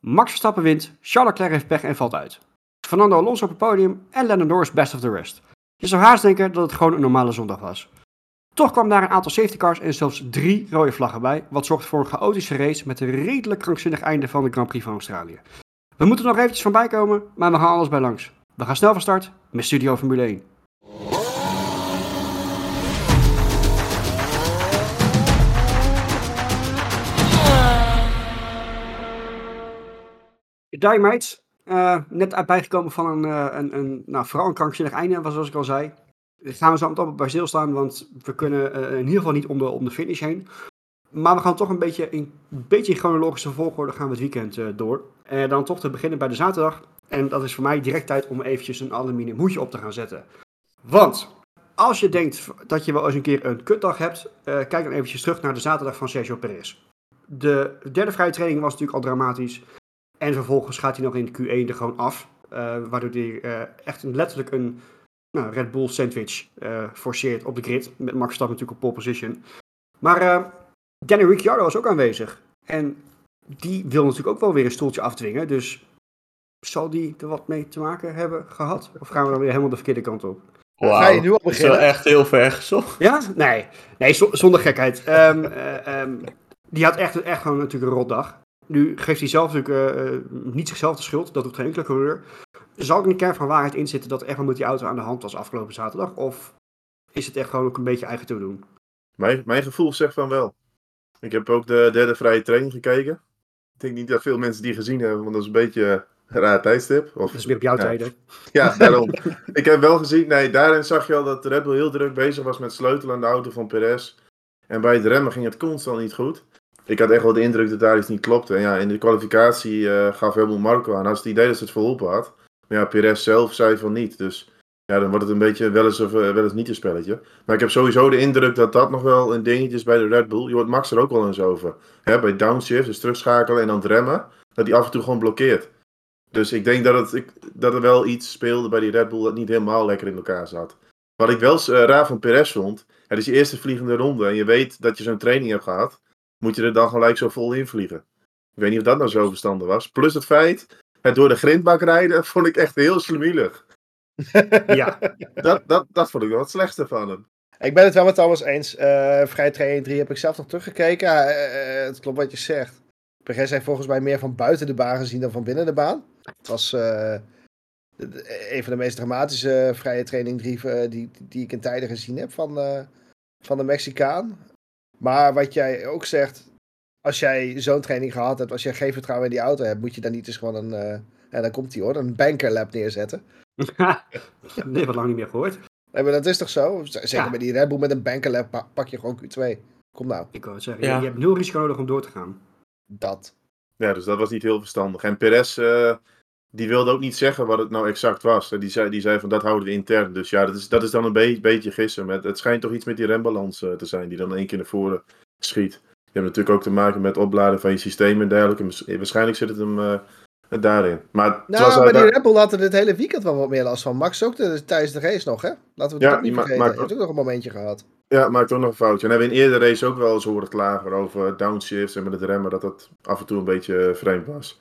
Max Verstappen wint, Charles Leclerc heeft pech en valt uit. Fernando Alonso op het podium en Lennon Norris best of the rest. Je zou haast denken dat het gewoon een normale zondag was. Toch kwam daar een aantal safety cars en zelfs drie rode vlaggen bij, wat zorgde voor een chaotische race met een redelijk krankzinnig einde van de Grand Prix van Australië. We moeten nog eventjes van bijkomen, maar we gaan alles bij langs. We gaan snel van start met Studio Formule 1. Dynamite, uh, net bijgekomen van een, uh, een, een, nou, vooral een krankzinnig einde, zoals ik al zei. Daar gaan we zo meteen bij stilstaan, want we kunnen uh, in ieder geval niet om de, om de finish heen. Maar we gaan toch een beetje een beetje chronologische volgorde gaan we het weekend door. En dan toch te beginnen bij de zaterdag. En dat is voor mij direct tijd om eventjes een aluminium hoedje op te gaan zetten. Want als je denkt dat je wel eens een keer een kutdag hebt, kijk dan eventjes terug naar de zaterdag van Sergio Perez. De derde vrije training was natuurlijk al dramatisch. En vervolgens gaat hij nog in de Q1 er gewoon af. Uh, waardoor hij uh, echt letterlijk een nou, Red Bull sandwich uh, forceert op de grid. Met Max Verstappen natuurlijk op pole position. Maar Danny Ricciardo was ook aanwezig. En die wil natuurlijk ook wel weer een stoeltje afdwingen. Dus zal die er wat mee te maken hebben gehad? Of gaan we dan weer helemaal de verkeerde kant op? Wow, Ga je nu al beginnen? Dat is echt heel ver gezocht. Ja? Nee, nee zonder gekheid. Um, um, die had echt, echt gewoon natuurlijk een rotdag. Nu geeft hij zelf natuurlijk uh, niet zichzelf de schuld. Dat doet geen enkele coureur. Zal er een kern van waarheid in zitten dat er echt wel met die auto aan de hand was afgelopen zaterdag? Of is het echt gewoon ook een beetje eigen te doen? Mijn, mijn gevoel zegt van wel. Ik heb ook de derde vrije training gekeken. Ik denk niet dat veel mensen die gezien hebben, want dat is een beetje een raar tijdstip. Of, dat is weer op jouw ja. tijden. Ja, daarom. ik heb wel gezien, nee, daarin zag je al dat Red Bull heel druk bezig was met sleutelen aan de auto van Perez. En bij het remmen ging het constant niet goed ik had echt wel de indruk dat daar iets niet klopte. En ja, in de kwalificatie uh, gaf helemaal Marco aan. Hij had het idee dat ze het verholpen had. Maar ja, Perez zelf zei van niet. Dus ja, dan wordt het een beetje wel eens of uh, wel eens niet een spelletje. Maar ik heb sowieso de indruk dat dat nog wel een dingetje is bij de Red Bull. Je hoort Max er ook wel eens over. Hè, bij downshift, dus terugschakelen en dan remmen. Dat hij af en toe gewoon blokkeert. Dus ik denk dat, het, ik, dat er wel iets speelde bij die Red Bull dat niet helemaal lekker in elkaar zat. Wat ik wel uh, raar van Perez vond. Het is je eerste vliegende ronde en je weet dat je zo'n training hebt gehad moet je er dan gelijk zo vol in vliegen. Ik weet niet of dat nou zo verstandig was. Plus het feit, het door de grindbak rijden, vond ik echt heel slemielig. ja. Dat, dat, dat vond ik wel het slechtste van hem. Ik ben het wel met Thomas eens. Uh, vrij training 3 heb ik zelf nog teruggekeken. Uh, uh, het klopt wat je zegt. Perez heeft volgens mij meer van buiten de baan gezien dan van binnen de baan. Het was een van de meest dramatische vrije training 3 die, die ik in tijden gezien heb van, van de Mexicaan. Maar wat jij ook zegt, als jij zo'n training gehad hebt, als jij geen vertrouwen in die auto hebt, moet je dan niet eens gewoon een, uh, en dan komt hij hoor, een bankerlap neerzetten. nee, wat lang niet meer gehoord. Nee, maar dat is toch zo? Zeker ja. bij die Red Bull met een bankerlap pak je gewoon Q2. Kom nou. Ik wou het zeggen, ja. je hebt nul risico nodig om door te gaan. Dat. Ja, dus dat was niet heel verstandig. En Perez, uh, die wilde ook niet zeggen wat het nou exact was. Die zei, die zei van dat houden we intern. Dus ja, dat is, dat is dan een be beetje gissen. Met, het schijnt toch iets met die rembalans uh, te zijn die dan één keer naar voren schiet. Je hebt natuurlijk ook te maken met opladen van je systeem en dergelijke. Waarschijnlijk zit het hem uh, daarin. Maar, nou, maar die Red Bull had er dit hele weekend wel wat meer last van. Max ook de, tijdens de race nog, hè? Laten we het ja, ook niet vergeten. Hij heeft ook nog een momentje gehad. Ja, maakt ook nog een foutje. En hebben we in eerder race ook wel eens horen klagen over downshifts en met het remmen dat dat af en toe een beetje vreemd was.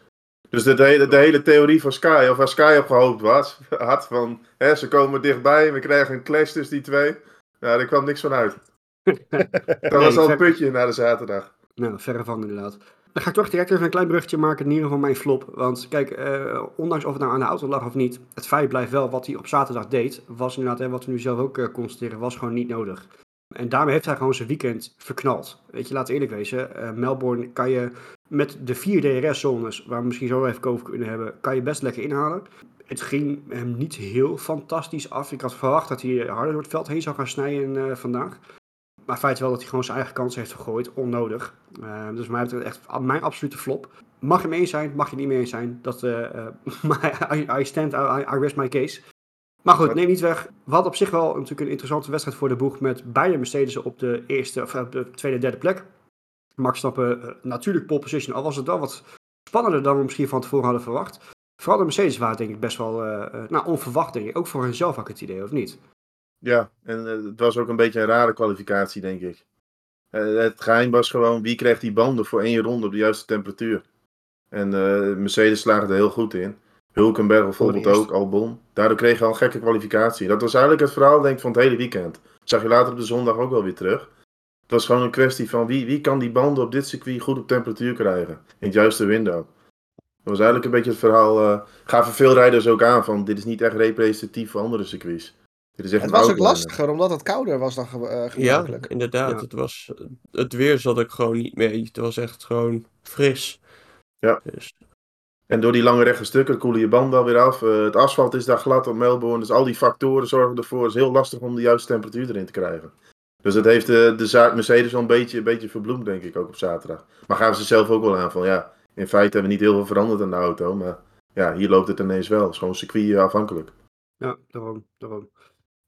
Dus de, de, de, hele theorie van Sky, of waar Sky op gehoopt was, had van hè, ze komen dichtbij, we krijgen een clash tussen die twee. Nou, daar kwam niks van uit. dat was al een putje na de zaterdag. Nou, verre van inderdaad. Dan ga ik toch direct even een klein bruggetje maken, in ieder geval mijn flop. Want kijk, eh, ondanks of het nou aan de auto lag of niet, het feit blijft wel wat hij op zaterdag deed, was inderdaad, en wat we nu zelf ook uh, constateren, was gewoon niet nodig. En daarmee heeft hij gewoon zijn weekend verknald. Weet je, laten eerlijk wezen. Uh, Melbourne kan je met de vier DRS-zones, waar we misschien zo even over kunnen hebben, kan je best lekker inhalen. Het ging hem niet heel fantastisch af. Ik had verwacht dat hij harder door het veld heen zou gaan snijden uh, vandaag. Maar feit wel dat hij gewoon zijn eigen kans heeft gegooid, onnodig. Uh, dus mij betreft echt mijn absolute flop. Mag je mee eens zijn, mag je niet mee eens zijn. Dat, I, I, stand, I rest my case. Maar goed, neem niet weg. We hadden op zich wel natuurlijk een interessante wedstrijd voor de boeg met beide Mercedes op de eerste, of op de tweede, derde plek. Max Stappen uh, natuurlijk pole position, al was het wel wat spannender dan we misschien van tevoren hadden verwacht. Vooral de Mercedes waren denk ik best wel uh, nou, onverwacht, denk ik. Ook voor hunzelf had ik het idee, of niet? Ja, en uh, het was ook een beetje een rare kwalificatie, denk ik. het geheim was gewoon wie krijgt die banden voor één ronde op de juiste temperatuur. En eh, Mercedes slaagde er heel goed in. Hulkenberg bijvoorbeeld ook, Albon. Daardoor kreeg je al een gekke kwalificatie. Dat was eigenlijk het verhaal denk ik, van het hele weekend. zag je later op de zondag ook wel weer terug. Het was gewoon een kwestie van wie, wie kan die banden op dit circuit goed op temperatuur krijgen. In het juiste window. Dat was eigenlijk een beetje het verhaal. eh gaven veel rijders ook aan van dit is niet echt representatief voor andere circuits. Dit is echt Het was ook lastiger, omdat het kouder was dan ge- eh, Ja, inderdaad. Ja. Het, was, het weer zat ik gewoon niet mee. Het was echt gewoon fris. Ja. Dus, En door die lange rechte stukken koelen je banden alweer af. Eh, het asfalt is daar glad op Melbourne. Dus al die factoren zorgen ervoor. Het is heel lastig om de juiste temperatuur erin te krijgen. Dus dat heeft de, de zaak Mercedes wel een beetje, een beetje verbloemd, denk ik, ook op zaterdag. Maar gaven ze zelf ook wel aan van ja, in feite hebben we niet heel veel veranderd aan de auto. Maar ja, hier loopt het ineens wel. Het is gewoon circuit eh, afhankelijk. Ja, daarom. daarom.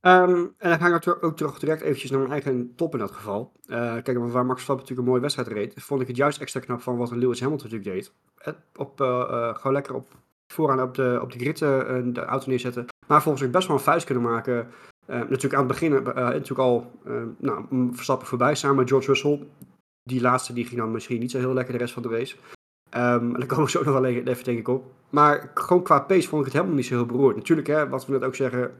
Ehm, en dan ga ik natuurlijk ook terug direct eventjes naar mijn eigen top in dat geval. Eh, kijk, waar Max Verstappen natuurlijk een mooie wedstrijd reed, vond ik het juist extra knap van wat Lewis Hamilton natuurlijk deed. Het op, eh, eh, gewoon lekker op, vooraan op de, op de grid eh, de auto neerzetten. Maar volgens mij best wel een vuist kunnen maken. Eh, natuurlijk aan het begin eh, natuurlijk al eh, nou, m- Verstappen voorbij samen met George Russell. Die laatste die ging dan misschien niet zo heel lekker de rest van de race. Ehm, en daar komen we zo nog wel even denk ik op. Maar gewoon qua pace vond ik het helemaal niet zo heel beroerd. Natuurlijk, hè, wat we net ook zeggen,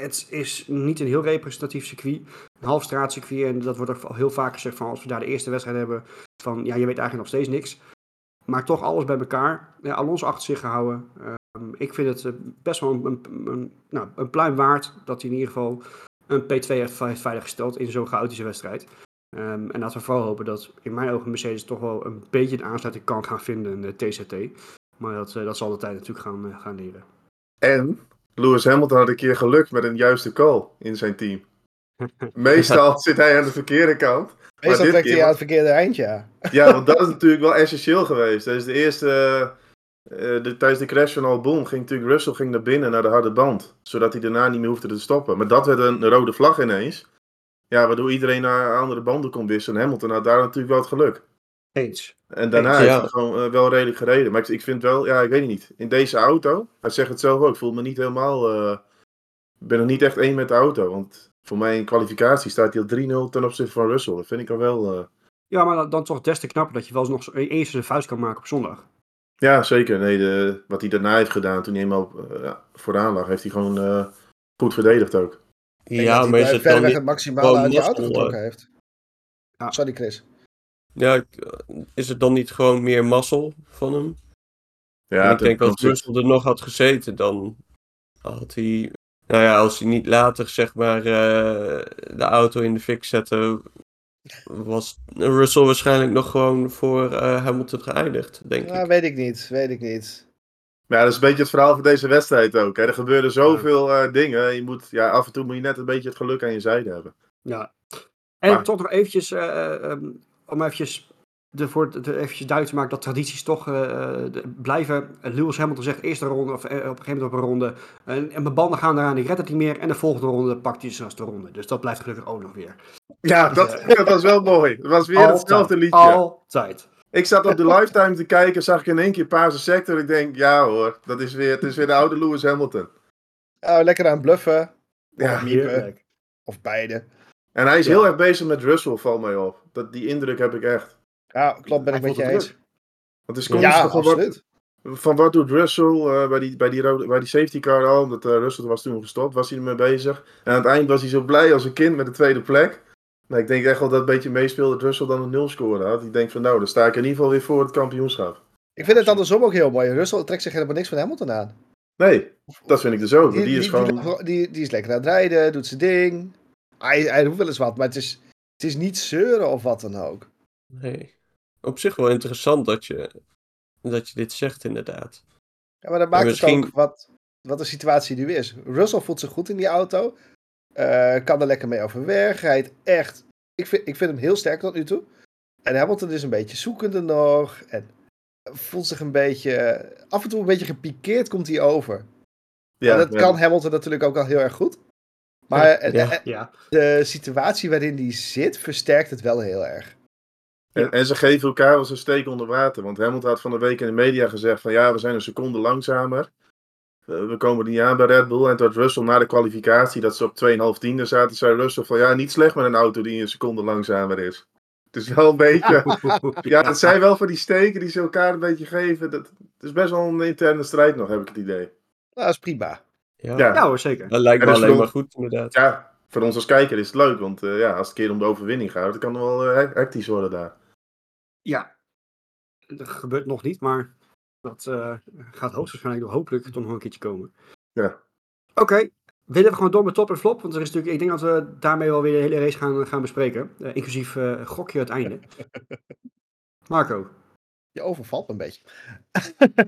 het is niet een heel representatief circuit. Een half straatcircuit. En dat wordt ook heel vaak gezegd van als we daar de eerste wedstrijd hebben. Van ja, je weet eigenlijk nog steeds niks. Maar toch alles bij elkaar. Ja, Alonso achter zich gehouden. Ehm, ik vind het eh, best wel een, een, nou, een pluim waard dat hij in ieder geval een P2 heeft heeft veiliggesteld in zo'n chaotische wedstrijd. Ehm, en laten we vooral hopen dat in mijn ogen Mercedes toch wel een beetje een aansluiting kan gaan vinden in de TCT. Maar dat, eh, dat zal de tijd natuurlijk gaan, eh, gaan leren. En Lewis Hamilton had een keer geluk met een juiste call in zijn team. Meestal zit hij aan de verkeerde kant. Meestal trekt keer hij aan het verkeerde eind, ja. Ja, want dat is natuurlijk wel essentieel geweest. Dat is de eerste. eh, de, tijdens de crash van Albon ging natuurlijk Russell ging naar binnen naar de harde band. Zodat hij daarna niet meer hoefde te stoppen. Maar dat werd een rode vlag ineens. Ja, waardoor iedereen naar andere banden kon wisselen. En Hamilton had daar natuurlijk wel het geluk. Eens. En daarna Ja. heeft hij gewoon eh, wel redelijk gereden. Maar ik, ik vind wel, ja, ik weet het niet. In deze auto, hij zegt het zelf ook, ik voel me niet helemaal. eh, Ik ben nog niet echt één met de auto. Want voor mij in kwalificatie staat hij al 3-0 ten opzichte van Russell. Dat vind ik al wel. eh, Ja, maar dan, toch des te knapper dat je wel eens nog zo- eens een vuist kan maken op zondag. Ja, zeker. Nee, de, wat hij daarna heeft gedaan toen hij helemaal ja, vooraan lag, heeft hij gewoon eh, goed verdedigd ook. Ja, maar hij is het verreweg dan niet... het maximale uit die auto getrokken heeft. Ja. Sorry, Chris. Ja, ik- is het dan niet gewoon meer mazzel van hem? Ja, En ik denk als opzichte- Russell er nog had gezeten, dan had hij... Nou ja, als hij niet later zeg maar eh, de auto in de fik zette, was Russell waarschijnlijk nog gewoon voor eh, Hamilton geëindigd, denk Ja, ik. weet ik niet, weet ik niet. Maar ja, dat is een beetje het verhaal van deze wedstrijd ook. Hè. Er gebeuren zoveel eh, dingen. Je moet, ja, af en toe moet je net een beetje het geluk aan je zijde hebben. Ja. En Maar- toch nog eventjes, eh, ehm, om eventjes, ervoor te, eventjes duidelijk te maken dat tradities toch eh, eh, de- blijven. Eh, Lewis Hamilton zegt eerste ronde, of op een gegeven moment op een ronde. En, en mijn banden gaan eraan, ik red het niet meer. En de volgende ronde pakt hij zelfs de ronde. Dus dat blijft gelukkig ook nog weer. Ja, dat, dat was wel mooi. Het was weer Altijd. hetzelfde liedje. Altijd. Ik zat op de lifetime te kijken, zag ik in één keer Paarse sector. Ik denk, ja hoor, dat is weer, het is weer de oude Lewis Hamilton. Oh, lekker aan bluffen. Ja, Of miepen. Of beide. En hij is Ja. heel erg bezig met Russell, valt mij op. Dat, die indruk heb ik echt. Ja, klopt, ben ik met je eens. Want het is Ja, constant van, wat, van wat doet Russell eh, bij, die, bij, die rode, bij die safety car al. Omdat eh, Russell was toen gestopt, was hij ermee bezig. En aan het eind was hij zo blij als een kind met de tweede plek. Maar ik denk echt wel dat het een beetje meespeelde dat Russell dan een nul score had. Ik denk van nou, dan sta ik in ieder geval weer voor het kampioenschap. Ik vind het andersom ook heel mooi. Russell trekt zich helemaal niks van Hamilton aan. Nee, dat vind ik dus ook. Die, is gewoon... die, die, is lekker aan het rijden, doet zijn ding. Hij, hij doet wel eens wat, maar het is, het is niet zeuren of wat dan ook. Nee. Op zich wel interessant dat je, dat je dit zegt, inderdaad. Ja, maar dat maakt misschien- het ook wat, wat de situatie nu is. Russell voelt zich goed in die auto. eh, kan er lekker mee overweg. Rijdt echt. Ik vind, ik vind hem heel sterk tot nu toe. En Hamilton is een beetje zoekende nog. En voelt zich een beetje. Af en toe een beetje gepikeerd komt hij over. Ja, en dat ja. kan Hamilton natuurlijk ook al heel erg goed. Maar eh, Ja. eh, Ja. de situatie waarin hij zit, versterkt het wel heel erg. En, en ze geven elkaar wel eens een steek onder water. Want Hamilton had van de week in de media gezegd van ja, we zijn een seconde langzamer. Eh, we komen niet aan bij Red Bull. En toen had Russell na de kwalificatie, dat ze op 2,5 tiende zaten, zei Russell van ja, niet slecht met een auto die een seconde langzamer is. Het is wel een beetje... Ja, het zijn wel van die steken die ze elkaar een beetje geven. Dat, het is best wel een interne strijd nog, heb ik het idee. Nou, dat is prima. Ja, Ja. Hoor, zeker. dat lijkt me alleen nog- maar goed, inderdaad. Ja, voor ons als kijker is het leuk. Want eh, ja, als het een keer om de overwinning gaat, dan kan het wel eh, hectisch worden daar. Ja, dat gebeurt nog niet, maar dat eh, gaat hoogstwaarschijnlijk hopelijk toch nog een keertje komen. Ja. Oké, willen we gewoon door met top en flop? Want er is natuurlijk, ik denk dat we daarmee wel weer de hele race gaan, gaan bespreken. Inclusief eh, gokje het einde. Marco, Je overvalt me een beetje.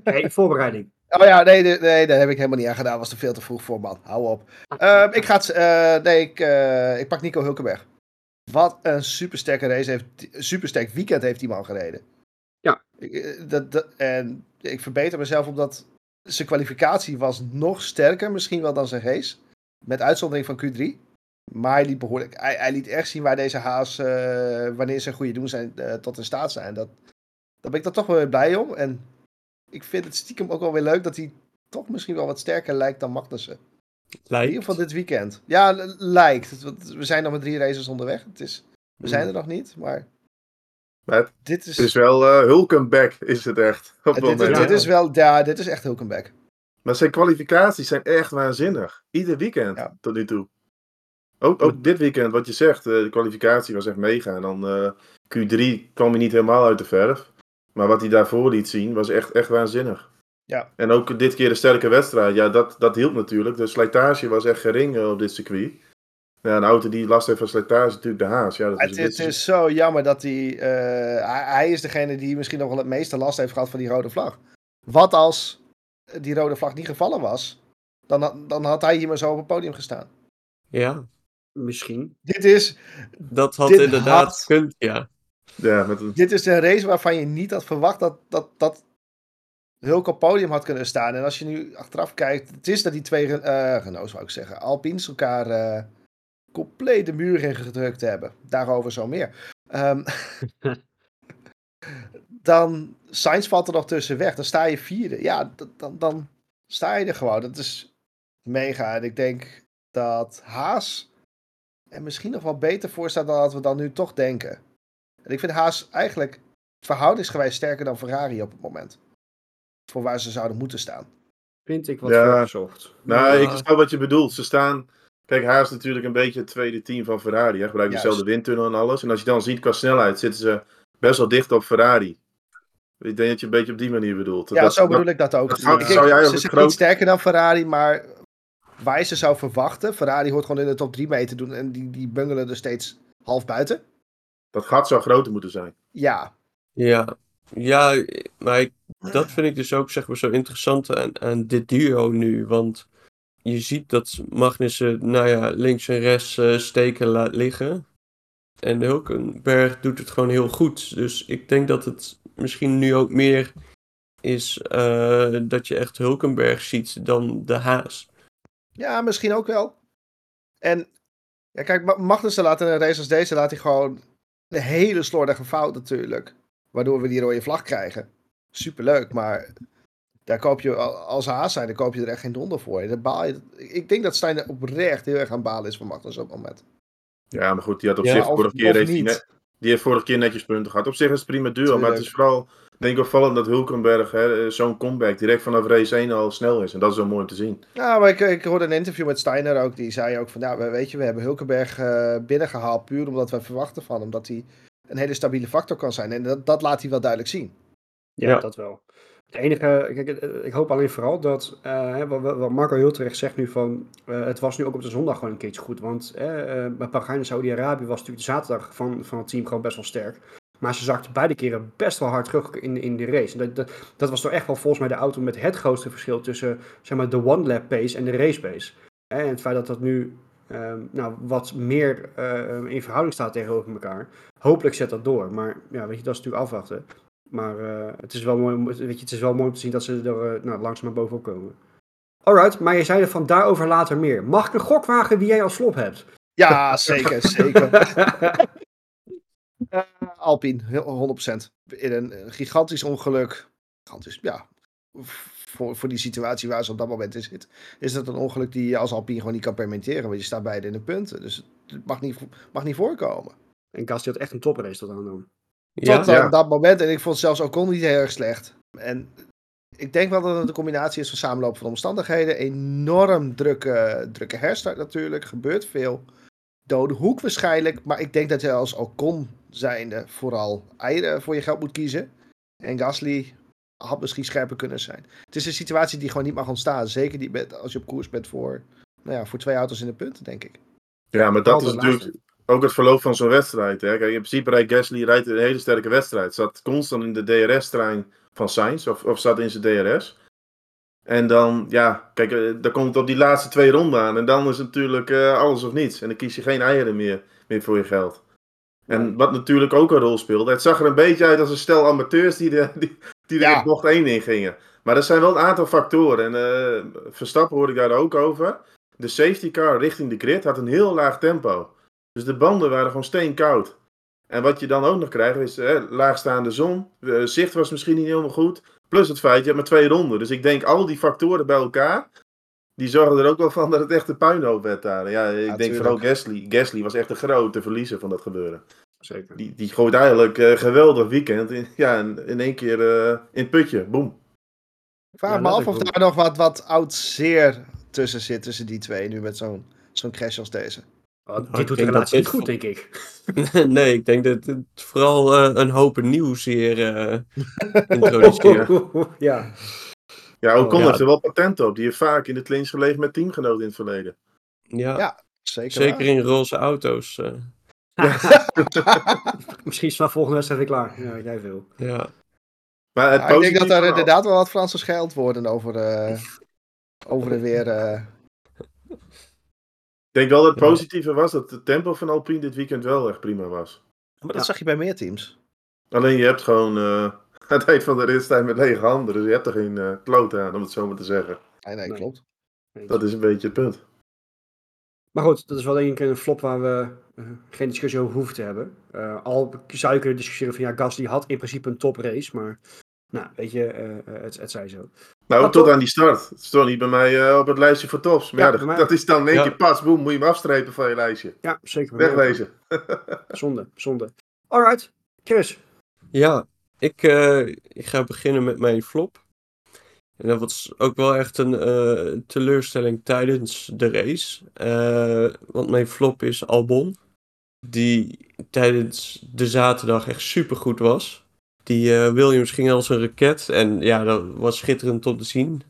hey, voorbereiding. Oh ja, nee, nee, nee, daar heb ik helemaal niet aan gedaan. Was er veel te vroeg voor, man. Hou op. Ehm, ik ga het, eh, nee, ik, eh, ik pak Nico Hulkenberg. Wat een supersterke race heeft, supersterk weekend heeft die man gereden. Ja. Ik, eh, dat, dat, en ik verbeter mezelf omdat zijn kwalificatie was nog sterker misschien wel dan zijn race. Met uitzondering van Q3. Maar hij liet, behoorlijk, hij, hij liet echt zien waar deze haas, wanneer ze goede doen zijn, tot in staat zijn. Dat, daar ben ik dan toch wel weer blij om. En ik vind het stiekem ook wel weer leuk dat hij toch misschien wel wat sterker lijkt dan Magnussen. In Lijkt. ieder geval dit weekend. Ja, lijkt. We zijn nog met drie races onderweg. Het is, we zijn er nog niet, maar... Maar het Dit is, Het is wel eh Hulkenback, is het echt. Op dit, is- moment. dit is wel... Ja, dit is echt Hulkenberg. Maar zijn kwalificaties zijn echt waanzinnig. Ieder weekend Ja. tot nu toe. Ook, ook dit weekend, wat je zegt, eh, de kwalificatie was echt mega. En dan eh, Q3 kwam hij niet helemaal uit de verf. Maar wat hij daarvoor liet zien, was echt, echt waanzinnig. Ja. En ook dit keer de sterke wedstrijd, ja, dat, dat hielp natuurlijk. De slijtage was echt gering eh, op dit circuit. Ja, een auto die last heeft van slijtage is natuurlijk de Haas. Ja, dat Het, is, het is zo jammer dat hij, eh, hij... Hij is degene die misschien nog wel het meeste last heeft gehad van die rode vlag. Wat als die rode vlag niet gevallen was? Dan, had- dan had hij hier maar zo op het podium gestaan. Ja, Misschien. Dit is, dat had Dit inderdaad had- gekund, ja. Ja, met een, dit is een race waarvan je niet had verwacht dat, dat, dat Hulk op het podium had kunnen staan. En als je nu achteraf kijkt, het is dat die twee uh, Renaults, wou ik zeggen, Alpines elkaar eh, compleet de muur in gedrukt hebben. Daarover zo meer. Ehm, dan Sainz valt er nog tussen weg. Dan sta je vierde. Ja, dan, dan sta je er gewoon. Dat is mega. En ik denk dat Haas er misschien nog wel beter voor staat dan dat we dan nu toch denken. En ik vind Haas eigenlijk verhoudingsgewijs sterker dan Ferrari op het moment. Voor waar ze zouden moeten staan. Vind ik wat Ja. nou, Ja. ik snap wat je bedoelt. Ze staan... Kijk, Haas is natuurlijk een beetje het tweede team van Ferrari. Hè? Gebruikt dezelfde windtunnel en alles. En als je dan ziet qua snelheid, zitten ze best wel dicht op Ferrari. Ik denk dat je een beetje op die manier bedoelt. Ja, Dat- zo bedoel ik dat ook. dat Ik zou jij ook ze het zijn groot- niet sterker dan Ferrari, maar waar je ze zou verwachten. Ferrari hoort gewoon in de top 3 mee te doen en die, die bungelen er steeds half buiten. Dat gat zou groter moeten zijn. Ja, Ja, ja maar ik- dat vind ik dus ook zeg maar, zo interessant aan, aan dit duo nu. Want je ziet dat Magnussen, nou ja, links en rechts eh, steken laat liggen. En Hulkenberg doet het gewoon heel goed. Dus ik denk dat het misschien nu ook meer is eh, dat je echt Hulkenberg ziet dan de Haas. ja, misschien ook wel. En ja, kijk, Ma- Magnussen laat in een race als deze laat hij gewoon een hele slordige fout natuurlijk. Waardoor we die rode vlag krijgen. Superleuk, maar daar koop je al- als haas zijn, dan koop je er echt geen donder voor. Daar baal je, ik denk dat Steiner oprecht heel erg aan balen is van Magnussen op het moment. Ja, maar goed, die had op Ja, zich of- vorige keer of heeft niet. net- die heeft vorige keer netjes punten gehad. Op zich is het prima duo, maar het is vooral, denk opvallend dat Hulkenberg hè, eh, zo'n comeback direct vanaf race 1 al snel is. En dat is wel mooi om te zien. Ja, maar ik, ik hoorde een interview met Steiner ook. Die zei ook van, ja, we- weet je, we hebben Hulkenberg eh, binnengehaald puur omdat we verwachten van hem dat hij een hele stabiele factor kan zijn. En dat, dat laat hij wel duidelijk zien. Ja, Ja. dat wel. Het enige, kijk, eh, ik hoop alleen vooral dat, eh, hè, wat, Marco heel terecht zegt nu van, eh, het was nu ook op de zondag gewoon een keertje goed. Want bij Bahrein en Saudi-Arabië was natuurlijk de zaterdag van, van het team gewoon best wel sterk. Maar ze zakten beide keren best wel hard terug in, in de race. En dat, dat, dat was toch echt wel volgens mij de auto met het grootste verschil tussen zeg maar, de one-lap pace en de race pace. En het feit dat dat nu ehm, nou, wat meer eh, in verhouding staat tegenover elkaar. Hopelijk zet dat door. Maar ja, weet je, dat is natuurlijk afwachten. Maar eh, het, is wel mooi, om- weet je, het is wel mooi om te zien dat ze er eh, nou, langzaam naar bovenop komen. Alright, maar je zei er van daarover later meer. Mag ik een gok wagen wie jij als flop hebt? Ja, zeker, zeker. Eh, Alpine, heel- 100%. In een gigantisch ongeluk. Gigantisch, ja. Voor, voor die situatie waar ze op dat moment in zit. Is dat een ongeluk die je als Alpine gewoon niet kan permitteren. Want je staat beide in de punten. Dus het mag niet, mag niet voorkomen. En Gasly had echt een toprace tot aan dan. Ja, Tot Ja. dat moment. En ik vond zelfs Ocon niet heel erg slecht. En ik denk wel dat het een combinatie is van samenloop van omstandigheden. Enorm drukke, drukke herstart natuurlijk. Gebeurt veel. Dode hoek waarschijnlijk. Maar ik denk dat je als Ocon zijnde vooral eieren voor je geld moet kiezen. En Gasly had misschien scherper kunnen zijn. Het is een situatie die gewoon niet mag ontstaan. Zeker niet met, als je op koers bent voor, nou ja, voor twee auto's in de punten, denk ik. Ja, maar dat Altijd is natuurlijk ook het verloop van zo'n wedstrijd. Hè. Kijk, in principe rijdt Gasly rijdt een hele sterke wedstrijd. Zat constant in de DRS-trein van Sainz, of, of zat in zijn DRS. En dan, ja, kijk, eh, dan komt het op die laatste twee ronden aan. En dan is het natuurlijk eh, alles of niets. En dan kies je geen eieren meer, meer voor je geld. En wat natuurlijk ook een rol speelde, het zag er een beetje uit als een stel amateurs die, de, die, die er Ja. in bocht 1 in gingen. Maar er zijn wel een aantal factoren. En eh, Verstappen hoorde ik daar ook over. De safety car richting de grid had een heel laag tempo. Dus de banden waren gewoon steenkoud. En wat je dan ook nog krijgt is hè, laagstaande zon. De zicht was misschien niet helemaal goed. Plus het feit, je hebt maar twee ronden. Dus ik denk al die factoren bij elkaar. Die zorgen er ook wel van dat het echt een puinhoop werd daar. Ja, ik denk tuurlijk. vooral Gasly. Gasly was echt de grote verliezer van dat gebeuren. Zeker. Die, die gooit eigenlijk eh geweldig weekend. In, ja, in, in één keer eh, in het putje. Boom. Ik vraag Ja, me af of daar nog wat, wat oud zeer tussen zit, tussen die twee, nu met zo'n zo'n crash als deze. Oh, dit doet de relatie niet goed, denk ik. nee, ik denk dat het vooral eh, een hoop nieuws hier eh introduceert. ja. Ja, Ocon Ja. heeft er wel patent op. Die heeft vaak in de clinch gelegen met teamgenoten in het verleden. Ja, Ja, Zeker, zeker waar. in roze auto's. eh, Misschien is vanaf volgende wedstrijd weer klaar. Ja, jij veel. ja. Maar het Ja, ik denk dat er inderdaad wel wat Franse scheld worden over, eh, over en weer. eh. Ik denk wel dat het positieve was dat het tempo van Alpine dit weekend wel echt prima was. Maar dat Ja. zag je bij meer teams. Alleen je hebt gewoon eh, het eind van de rit staan met lege handen. Dus je hebt er geen eh kloot aan, om het zo maar te zeggen. Nee, nee, Nee. klopt. Dat is een beetje het punt. Maar goed, dat is wel denk ik een flop waar we eh, geen discussie over hoeven te hebben. Eh, al zou je kunnen discussiëren van ja, Gasly had in principe een toprace, maar nou, weet je, eh, eh, het, het zij zo. Nou, Maar tot aan die start. Het stond niet bij mij op het lijstje voor tops. Maar Ja, ja, dat, bij mij- dat is dan in één Ja. keer pas. Boem, moet je hem afstrepen van je lijstje. Ja, zeker. Wegwezen. Zonde, zonde. Alright, Chris. Ja, ik, eh, ik ga beginnen met mijn flop. En dat was ook wel echt een eh, teleurstelling tijdens de race. Eh, want mijn flop is Albon. Die tijdens de zaterdag echt supergoed was. Die Williams ging als een raket. En ja, dat was schitterend om te zien.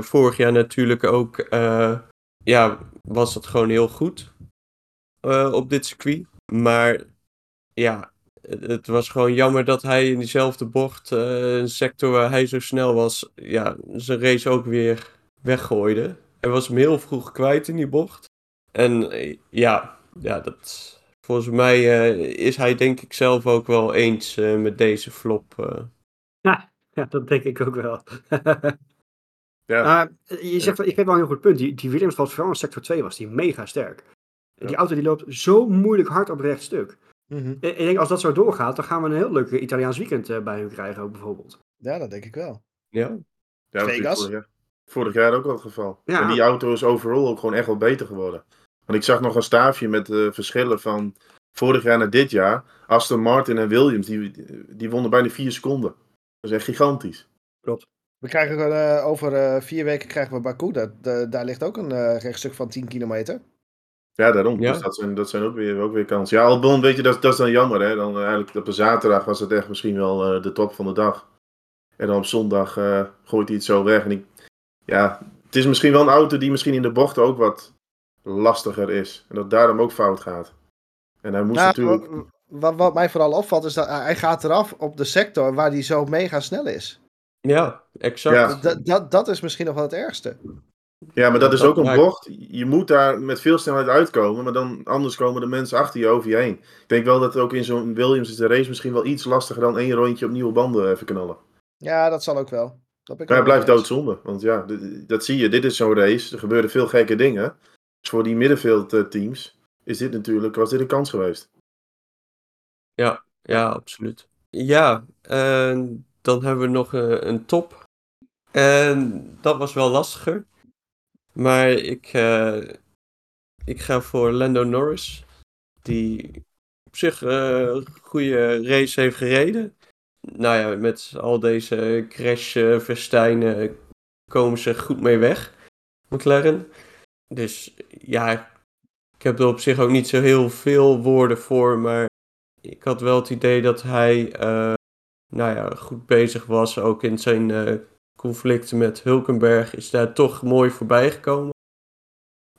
Vorig jaar natuurlijk ook. ja, was dat gewoon heel goed. op dit circuit. Maar ja, het het was gewoon jammer dat hij in diezelfde bocht, eh, een sector waar hij zo snel was, ja, zijn race ook weer weggooide. Hij was hem heel vroeg kwijt in die bocht. En eh, ja, ja dat, volgens mij eh, is hij denk ik zelf ook wel eens eh, met deze flop. eh. Ja, dat denk ik ook wel. Ja. Je zegt, ik heb wel een heel goed punt. Die, die Williams was vooral in sector 2 was die mega sterk. Die Ja. auto die loopt zo moeilijk hard op het rechtstuk. Mhm. Ik ik denk als dat zo doorgaat, dan gaan we een heel leuk Italiaans weekend eh, bij hun krijgen ook bijvoorbeeld. Ja, dat denk ik wel. ja, Ja, Vegas? Vorig jaar, vorig jaar ook al het geval. Ja. En die auto is overal ook gewoon echt wel beter geworden. Want ik zag nog een staafje met eh, verschillen van vorig jaar naar dit jaar. Aston Martin en Williams, die, die wonnen bijna vier seconden. Dat is echt gigantisch. We krijgen eh, over eh, vier weken krijgen we Baku. Dat, daar ligt ook een eh, rechtstuk van 10 kilometer. Ja, daarom. Ja. Dus dat zijn, dat zijn ook, weer, ook weer kansen. Ja, Albon, weet je, dat, dat is dan jammer. Hè? Dan, eh, eigenlijk op een zaterdag was het echt misschien wel eh, de top van de dag. En dan op zondag eh, gooit hij het zo weg. En ik, ja, het is misschien wel een auto die misschien in de bocht ook wat lastiger is. En dat daarom ook fout gaat. En hij moest Nou, natuurlijk... wa- wat, wat mij vooral opvalt is dat hij hij gaat eraf op de sector waar hij zo mega snel is. ja, exact. Ja. Dat, dat, dat is misschien nog wel het ergste. Ja, maar dat is ook een bocht. Je moet daar met veel snelheid uitkomen, maar dan anders komen de mensen achter je over je heen. Ik denk wel dat ook in zo'n Williams is de race misschien wel iets lastiger dan één rondje op nieuwe banden even knallen. Ja, dat zal ook wel. Dat Maar hij blijft doodzonde. Want ja, dat zie je. Dit is zo'n race. Er gebeuren veel gekke dingen. Dus voor die middenveldteams is dit natuurlijk, was dit een kans geweest. Ja, ja, absoluut. Ja, en dan hebben we nog eh, een top. En dat was wel lastiger. Maar ik, eh, ik ga voor Lando Norris. Die op zich eh, een goede race heeft gereden. Nou ja, met al deze crash uh, verstijnen komen ze goed mee weg, McLaren. Dus ja, ik heb er op zich ook niet zo heel veel woorden voor, maar ik had wel het idee dat hij uh, nou ja, goed bezig was. Ook in zijn conflicten met Hulkenberg is daar toch mooi voorbij gekomen.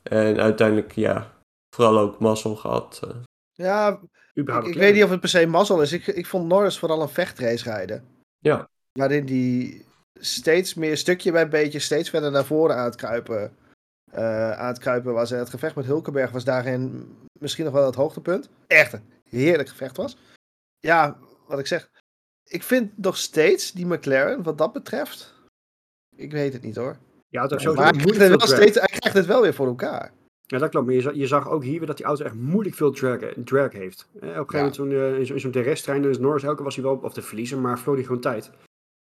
En uiteindelijk, ja, vooral ook mazzel gehad. Uh. Ja, ik, ik weet niet of het per se mazzel is. Ik, ik vond Norris vooral een vechtrace rijden. Ja. Waarin die steeds meer stukje bij beetje steeds verder naar voren aan het kruipen, uh, aan het kruipen was. En het gevecht met Hulkenberg was daarin misschien nog wel het hoogtepunt. Echt een heerlijk gevecht was. Ja, wat ik zeg. Ik vind nog steeds die McLaren, wat dat betreft. Ik weet het niet hoor. Ja, het ja, maar hij krijgt, het wel steeds, hij krijgt het wel weer voor elkaar. Ja, dat klopt. Maar je zag, je zag ook hier weer dat die auto echt moeilijk veel drag, drag heeft. Eh, op een gegeven moment toen, uh, in zo'n DRS-trein, dus Norris elke was hij wel op de verliezen, maar vloog hij gewoon tijd.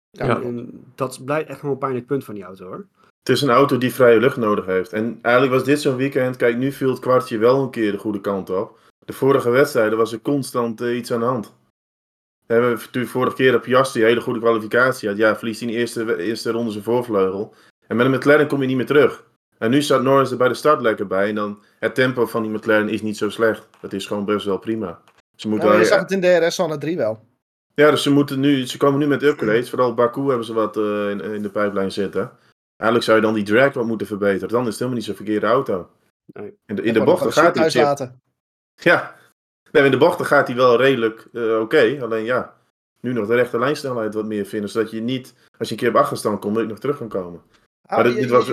Ja, ja. En dat blijft echt gewoon een pijnlijk punt van die auto hoor. Het is een auto die vrije lucht nodig heeft. En eigenlijk was dit zo'n weekend, kijk nu viel het kwartje wel een keer de goede kant op. De vorige wedstrijden was er constant uh, iets aan de hand. We hebben natuurlijk vorige keer op Piastri een hele goede kwalificatie had. Ja, verliest in de eerste, eerste ronde zijn voorvleugel. En met een McLaren kom je niet meer terug. En nu staat Norris er bij de start lekker bij. En dan het tempo van die McLaren is niet zo slecht. Dat is gewoon best wel prima. Ze moeten ja, je zag het in de DRS 3 wel. Ja, dus ze, moeten nu, ze komen nu met upgrades. Vooral Baku hebben ze wat uh, in, in, de pijplijn zitten. Eigenlijk zou je dan die drag wat moeten verbeteren. Dan is het helemaal niet zo'n verkeerde auto. Nee. In de, in de bochten gaat hij... Laten. Ja. Nee, in de bochten gaat hij wel redelijk uh, oké. Okay. Alleen ja, nu nog de rechte lijnsnelheid wat meer vinden. Zodat je niet, als je een keer op achterstand komt, dat je nog terug kan komen. Ah, maar dit, dit was...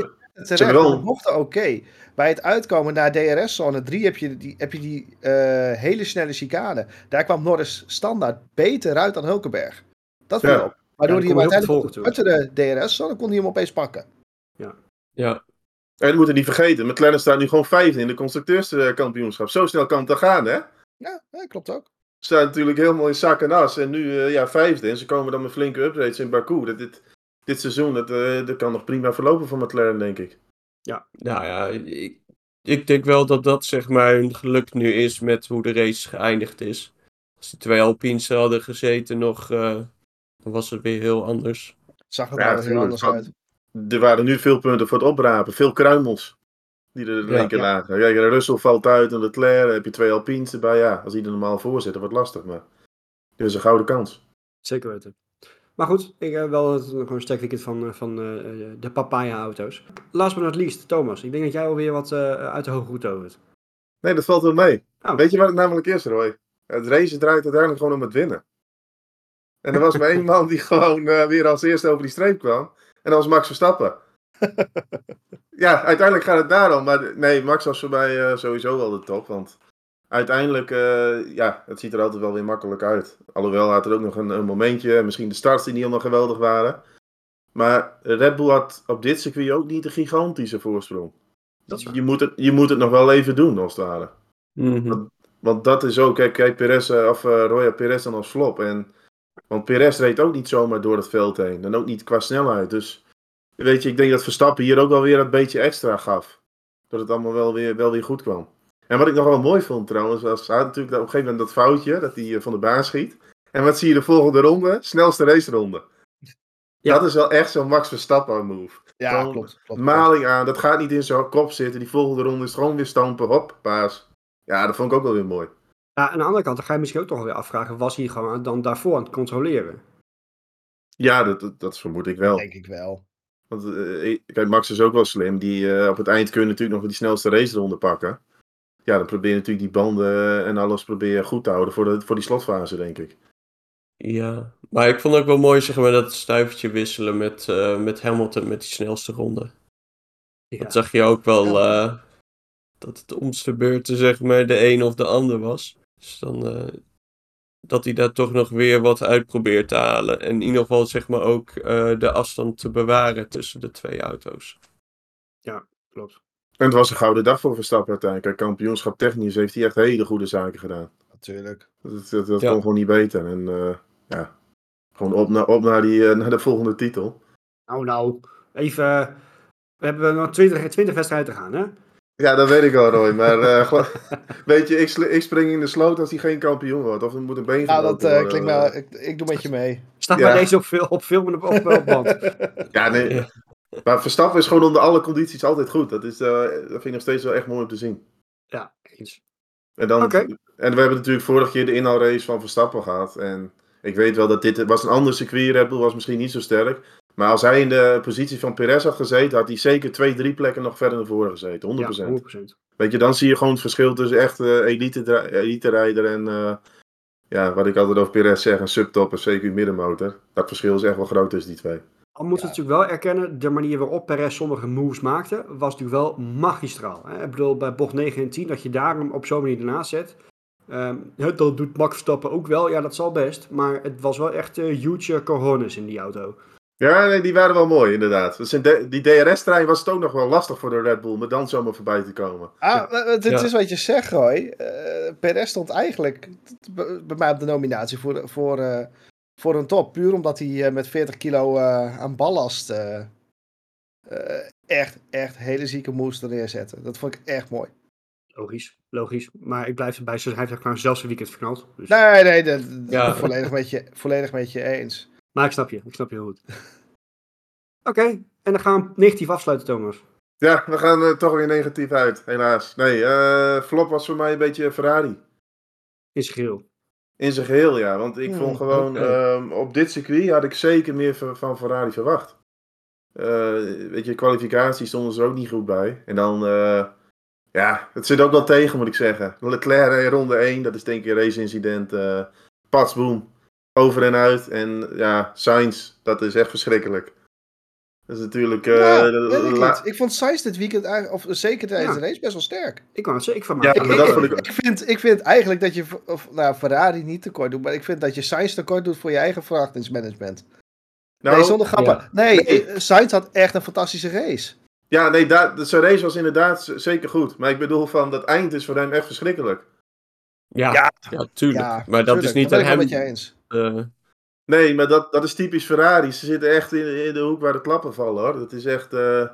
Terecht, wel... de bochten oké. Bij het uitkomen naar DRS-zone 3 heb je die, heb je die uh, hele snelle chicane. Daar kwam Norris standaard beter uit dan Hulkenberg. Dat viel ja. op. Waardoor ja, hij hem uiteindelijk uit de DRS-zone kon hij hem opeens pakken. Ja. Ja. En dat moeten niet vergeten. McLaren staat nu gewoon vijfde in de constructeurskampioenschap. Zo snel kan het dan gaan, hè? Ja, ja klopt ook. Staat natuurlijk helemaal in zak en as. En nu uh, ja, vijfde. En ze komen dan met flinke upgrades in Baku. Dat, dit, dit seizoen, dat, uh, dat kan nog prima verlopen voor McLaren, denk ik. Ja, nou ja, ik, ik denk wel dat dat zeg maar een geluk nu is met hoe de race geëindigd is. Als die twee Alpines hadden gezeten nog, uh, dan was het weer heel anders. Zag het ja, er heel anders uit. Er waren nu veel punten voor het oprapen, veel kruimels die er in één keer lagen. Ja, Russell valt uit en Leclerc, heb je twee Alpines erbij. Ja, als die er normaal voor zitten, wordt lastig, maar dit is een gouden kans. Zeker weten. Maar goed, ik heb wel het, gewoon een sterk weekend van, van uh, de papaya-auto's. Last but not least, Thomas. Ik denk dat jij alweer wat uh, uit de hoge hoed tovert. Nee, dat valt wel mee. Oh. Weet je wat het namelijk is, Roy? Het race draait uiteindelijk gewoon om het winnen. En er was maar één man die gewoon uh, weer als eerste over die streep kwam. En dat was Max Verstappen. ja, uiteindelijk gaat het daarom. Maar nee, Max was voor mij sowieso wel de top. Want uiteindelijk, uh, ja, het ziet er altijd wel weer makkelijk uit. Alhoewel had er ook nog een, een momentje, misschien de starts die niet helemaal geweldig waren. Maar Red Bull had op dit circuit ook niet een gigantische voorsprong. Dat je, moet het, je moet het nog wel even doen, als het ware. Mm want, want, dat is ook, kijk, kijk Perez, eh, of uh, Roya Perez dan als flop. En, want Perez reed ook niet zomaar door het veld heen. En ook niet qua snelheid. Dus weet je, ik denk dat Verstappen hier ook wel weer een beetje extra gaf. Dat het allemaal wel weer, wel weer goed kwam. En wat ik nog wel mooi vond trouwens, was hij natuurlijk op een gegeven moment dat foutje, dat hij eh, van de baan schiet. En wat zie je de volgende ronde? Snelste raceronde. Ja. Dat is wel echt zo'n Max Verstappen move. Ja, klopt, klopt, Maling aan, dat gaat niet in zijn kop zitten. Die volgende ronde is gewoon weer stampen, hop, paas. Ja, dat vond ik ook wel weer mooi. Ja, aan de andere kant, dan ga je misschien ook toch weer afvragen, was hij gewoon dan daarvoor aan het controleren? Ja, dat, dat, vermoed ik wel. Denk ik wel. Want uh, kijk, Max is ook wel slim. Die, uh, op het eind kun je natuurlijk nog die snelste raceronde pakken ja, dan probeer je natuurlijk die banden en alles probeer je goed te houden voor, de, voor die slotfase, denk ik. Ja, maar ik vond het ook wel mooi zeg maar, dat stuivertje wisselen met, uh, met Hamilton met die snelste ronde. Ja. Dat zag je ook wel, uh, dat het omste beurten zeg maar de een of de ander was. Dus dan uh, dat hij daar toch nog weer wat uit probeert te halen. En in ieder geval zeg maar ook de afstand te bewaren tussen de twee auto's. Ja, klopt. En het was een gouden dag voor Verstappen uiteindelijk. Kampioenschap technisch heeft hij echt hele goede zaken gedaan. Natuurlijk. Dat, dat, dat kon gewoon niet beter. En uh, ja, gewoon op, naar, op naar, die, uh, naar de volgende titel. Nou, nou, even. We hebben nog 20, 20 wedstrijden te gaan, hè? Ja, dat weet ik wel, Roy. Maar eh, weet je, ik, ik spring in de sloot als hij geen kampioen wordt. Of er moet een been Nou, gebroken dat eh, klinkt wel... Ik, ik doe met je mee. Staat Ja. bij deze op, veel, op film en op, op, band. Ja, nee. Ja. Maar Verstappen is gewoon onder alle condities altijd goed. Dat, is, eh, dat vind ik nog steeds wel echt mooi om te zien. Ja, eens. En, dan, en we hebben natuurlijk vorige keer de inhaalrace van Verstappen gehad. En ik weet wel dat dit was een ander circuit. Red Bull was misschien niet zo sterk. Maar als hij in de positie van Perez had gezeten, had hij zeker twee, drie plekken nog verder naar voren gezeten. 100%. Ja, 100%. Weet je, dan zie je gewoon het verschil tussen echt eh elite, elite rijder en eh, ja, wat ik altijd over Perez zeg, een subtop en CQ middenmotor. Dat verschil is echt wel groot tussen die twee. Al moeten we natuurlijk wel erkennen, de manier waarop Perez sommige moves maakte, was natuurlijk wel magistraal. Hè? Ik bedoel, bij bocht 9 en 10, dat je daar hem op zo'n manier ernaast zet. Ehm, ja, dat doet Max Verstappen ook wel, ja dat zal best. Maar het was wel echt eh, huge cojones in die auto. Ja, nee, die waren wel mooi inderdaad. Dus in de- die DRS-trein was het ook nog wel lastig voor de Red Bull, maar dan zomaar voorbij te komen. Ah, het, Ja. is wat je zegt, Roy. Eh Perez stond eigenlijk bij mij op de nominatie voor, voor, eh, voor een top. Puur omdat hij eh, met 40 kilo eh, aan ballast eh, eh, echt, echt hele zieke moves erin zette. Dat vond ik echt mooi. Logisch, logisch. Maar ik blijf erbij, hij heeft gewoon zelfs een weekend verknald. Dus. Nee, nee, dat, dat Ja. volledig, met je, volledig met je eens. Maar ik snap je, ik snap je heel goed. Oké, en dan gaan we negatief afsluiten, Thomas. Ja, we gaan er toch weer negatief uit, helaas. Nee, eh, flop was voor mij een beetje Ferrari. In zijn geheel. In zijn geheel, ja. Want ik Hmm, vond gewoon, ehm, op dit circuit had ik zeker meer van, Ferrari verwacht. Eh, weet je, kwalificatie stonden ze er ook niet goed bij. En dan, eh, ja, het zit ook wel tegen, moet ik zeggen. Leclerc in ronde 1, dat is denk ik een race-incident. eh pats, boom, over en uit. En ja, Sainz, dat is echt verschrikkelijk. Dat is natuurlijk... eh, Ja, ik, ik vond Sainz dit weekend, eigenlijk- of zeker tijdens Ja. de race, best wel sterk. Ik kan het ik van Ja, mij. maar dat vond ik- ik, vind, ik vind eigenlijk dat je of, nou, Ferrari niet tekort doet, maar ik vind dat je Sainz tekort doet voor je eigen verwachtingsmanagement. nou, nee, zonder grappen. ja. Nee, Nee. eh, Sainz had echt een fantastische race. Ja, nee, daar, zijn race was inderdaad zeker goed. Maar ik bedoel van, dat eind is voor hem echt verschrikkelijk. Ja, Ja. ja, tuurlijk. Ja, maar dat is niet dat aan ben ik hem. Eh, Nee, maar dat, dat is typisch Ferrari. Ze zitten echt in, in de hoek waar de klappen vallen hoor. Dat is echt. eh,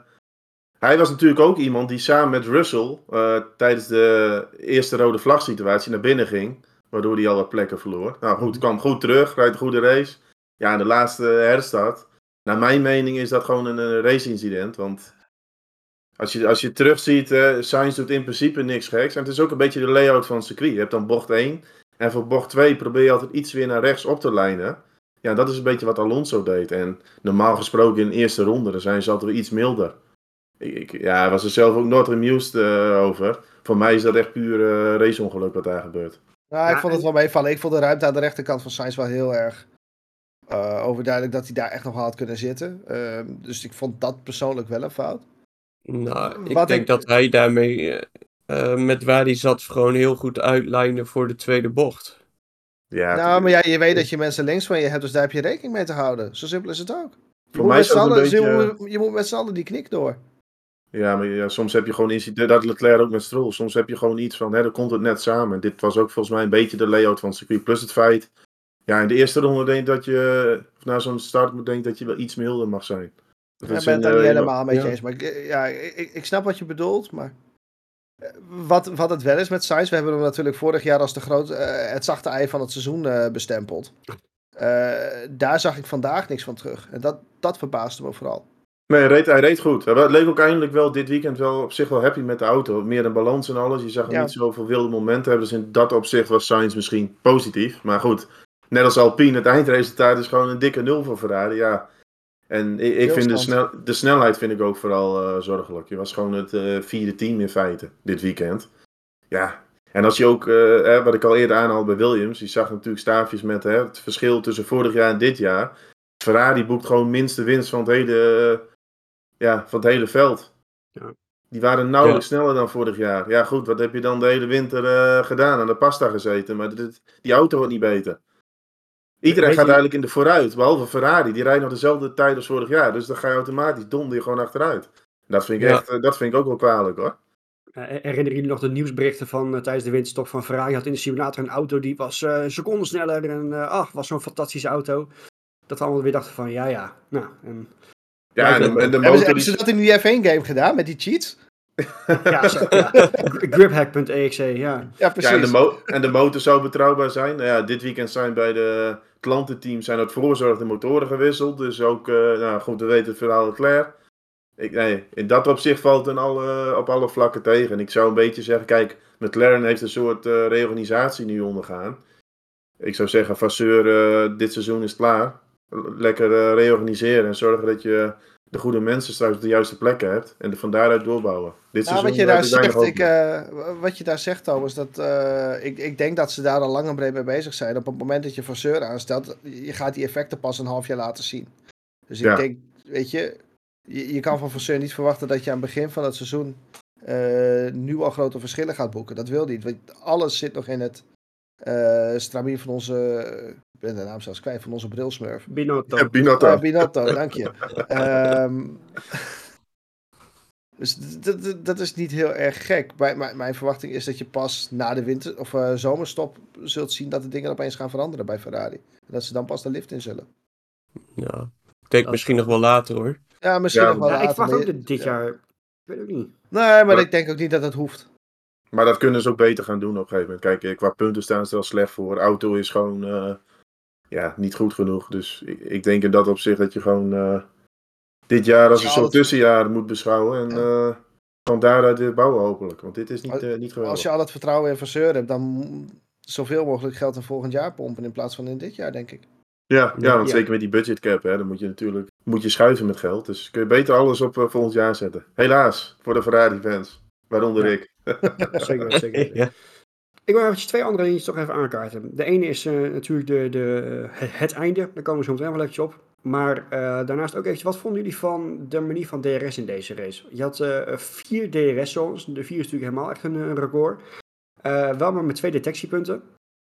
Hij was natuurlijk ook iemand die samen met Russell eh, tijdens de eerste rode vlag situatie naar binnen ging. Waardoor hij al wat plekken verloor. Nou goed, kwam goed terug, rijdt een goede race. Ja, en de laatste herstart. Naar mijn mening is dat gewoon een, een race-incident. Want als je, als je terugziet, eh Sainz doet in principe niks geks. En het is ook een beetje de layout van het circuit. Je hebt dan bocht 1. En voor bocht 2 probeer je altijd iets weer naar rechts op te lijnen. Ja, dat is een beetje wat Alonso deed. En normaal gesproken in de eerste ronde, dan zijn ze altijd weer iets milder. Ik, ik, ja, hij was er zelf ook nooit amused eh, over. Voor mij is dat echt puur eh, raceongeluk wat daar gebeurt. Nou, ik Ja, vond het wel meevallen. Ik vond de ruimte aan de rechterkant van Sainz wel heel erg eh, overduidelijk dat hij daar echt nog wel had kunnen zitten. Ehm, dus ik vond dat persoonlijk wel een fout. nou, ik Wat denk ik- dat hij daarmee, eh, eh, met waar hij zat, gewoon heel goed uitlijnen voor de tweede bocht. Ja, nou, maar ja, je weet dat je mensen links van je hebt, dus daar heb je rekening mee te houden. Zo simpel is het ook. Je Voor moet mij allen- beetje- je moet- je moet met z'n allen die knik door. Ja, maar ja, soms heb je gewoon incident. Dat Leclerc ook met Stroll. Soms heb je gewoon iets van, hè, dan komt het net samen. Dit was ook volgens mij een beetje de layout van het circuit. Plus het feit, ja, in de eerste ronde denk ik dat je, of na zo'n start moet denk ik dat je wel iets milder mag zijn. Dat Ik is ben het daar eh, niet in- helemaal ja. eens. Maar ik, eh, ja, ik, ik snap wat je bedoelt. Maar eh, wat, wat het wel is met Sainz, we hebben hem natuurlijk vorig jaar als de groot, eh, het zachte ei van het seizoen eh, bestempeld. Eh, daar zag ik vandaag niks van terug. En dat, dat verbaasde me vooral. Nee, hij reed, hij reed goed. Hij leek ook eindelijk wel dit weekend wel op zich wel happy met de auto. Meer een balans en alles. Je zag hem Ja. niet zoveel wilde momenten hebben. Dus in dat opzicht was Sainz misschien positief. Maar goed, net als Alpine, het eindresultaat is gewoon een dikke nul voor Ferrari. Ja. En ik, ik vind de, snel, de snelheid vind ik ook vooral eh, zorgelijk. Je was gewoon het eh, vierde team in feite dit weekend. Ja. En als je ook, eh, hè, wat ik al eerder aanhaalde bij Williams, je zag natuurlijk staafjes met hè, het verschil tussen vorig jaar en dit jaar. Ferrari boekt gewoon minste winst van het hele, ja, van het hele veld. Ja. Die waren nauwelijks sneller dan vorig jaar. Ja, goed, wat heb je dan de hele winter eh, gedaan? Aan de pasta gezeten, maar dit, die auto wordt niet beter. Iedereen Weet gaat je- eigenlijk in de vooruit, behalve Ferrari. Die rijdt nog dezelfde tijd als vorig jaar. Dus dan ga je automatisch donder je gewoon achteruit. Dat vind ik, Ja. echt, eh, dat vind ik ook wel kwalijk hoor. Eh, herinneren jullie nog de nieuwsberichten van eh, tijdens de winterstop van Ferrari? Had in de simulator een auto die was eh, een seconde sneller en eh ach, was zo'n fantastische auto. Dat we allemaal weer dachten van ja, ja. Nou, en, Ja, en de, en de Hebben ze, hebben die- ze dat in die F1-game gedaan met die cheats? Ja, griphack.exe, ja. Ja, precies. Ja, en, de mo- en de motor zou betrouwbaar zijn. Nou ja, dit weekend zijn bij de klantenteam zijn uit voorzorg de motoren gewisseld. Dus ook, eh, nou goed, we weten het verhaal klaar. Ik, nee, in dat opzicht valt het alle, op alle vlakken tegen. En ik zou een beetje zeggen, kijk, McLaren heeft een soort eh, reorganisatie nu ondergaan. Ik zou zeggen, Vasseur, eh, dit seizoen is klaar. Lekker reorganiseren en zorgen dat je de goede mensen straks op de juiste plekken hebt. En van daaruit doorbouwen. Dit Nou, wat je daar zegt, ik, eh, wat je daar zegt, Thomas, dat eh, ik, ik denk dat ze daar al lang en breed mee bezig zijn. Op het moment dat je Vasseur aanstelt, je gaat die effecten pas een half jaar later zien. Dus ik Ja. denk, weet je, je, je kan van Vasseur niet verwachten dat je aan het begin van het seizoen eh, nu al grote verschillen gaat boeken. Dat wil niet, want alles zit nog in het stramien van onze, ben de naam zelfs kwijt, van onze brilsmurf. Binotto. Ja, Binotto. Ah, Binotto, dank je. Ehm, dus dat is niet heel erg gek. Bij, mijn, mijn verwachting is dat je pas na de winter of eh, zomerstop zult zien dat de dingen opeens gaan veranderen bij Ferrari. En dat ze dan pas de lift in zullen. Ja. Ik denk misschien nog wel later hoor. Ja, misschien Ja, nog wel Ja, ik later. verwacht maar ook je- dit, jaar. Ik weet ook niet. Nee, maar Maar- ik denk ook niet dat het hoeft. Maar dat kunnen ze ook beter gaan doen op een gegeven moment. Kijk, eh, qua punten staan ze er wel slecht voor. De auto is gewoon eh, ja, niet goed genoeg. Dus ik, ik denk in dat opzicht dat je gewoon eh, dit jaar als een Ja, soort tussenjaar moet beschouwen. En eh, van daaruit weer bouwen hopelijk. Want dit is niet, eh, niet geweldig. Als je al het vertrouwen in Vasseur hebt, dan zoveel mogelijk geld in volgend jaar pompen in plaats van in dit jaar, denk ik. Ja, ja, want Ja. zeker met die budgetcap, hè, dan moet je natuurlijk moet je schuiven met geld. Dus kun je beter alles op volgend jaar zetten. Helaas, voor de Ferrari-fans. Waaronder Ja. ik. Zeker, zeker. Ja. Ik wil eventjes twee andere dingetjes toch even aankaarten. De ene is eh, natuurlijk de, de, het, het einde. Daar komen we zo meteen wel eventjes op. Maar eh, daarnaast ook eventjes, wat vonden jullie van de manier van DRS in deze race? Je had eh, vier DRS-zones. De vier is natuurlijk helemaal echt een, record. Eh, wel maar met twee detectiepunten.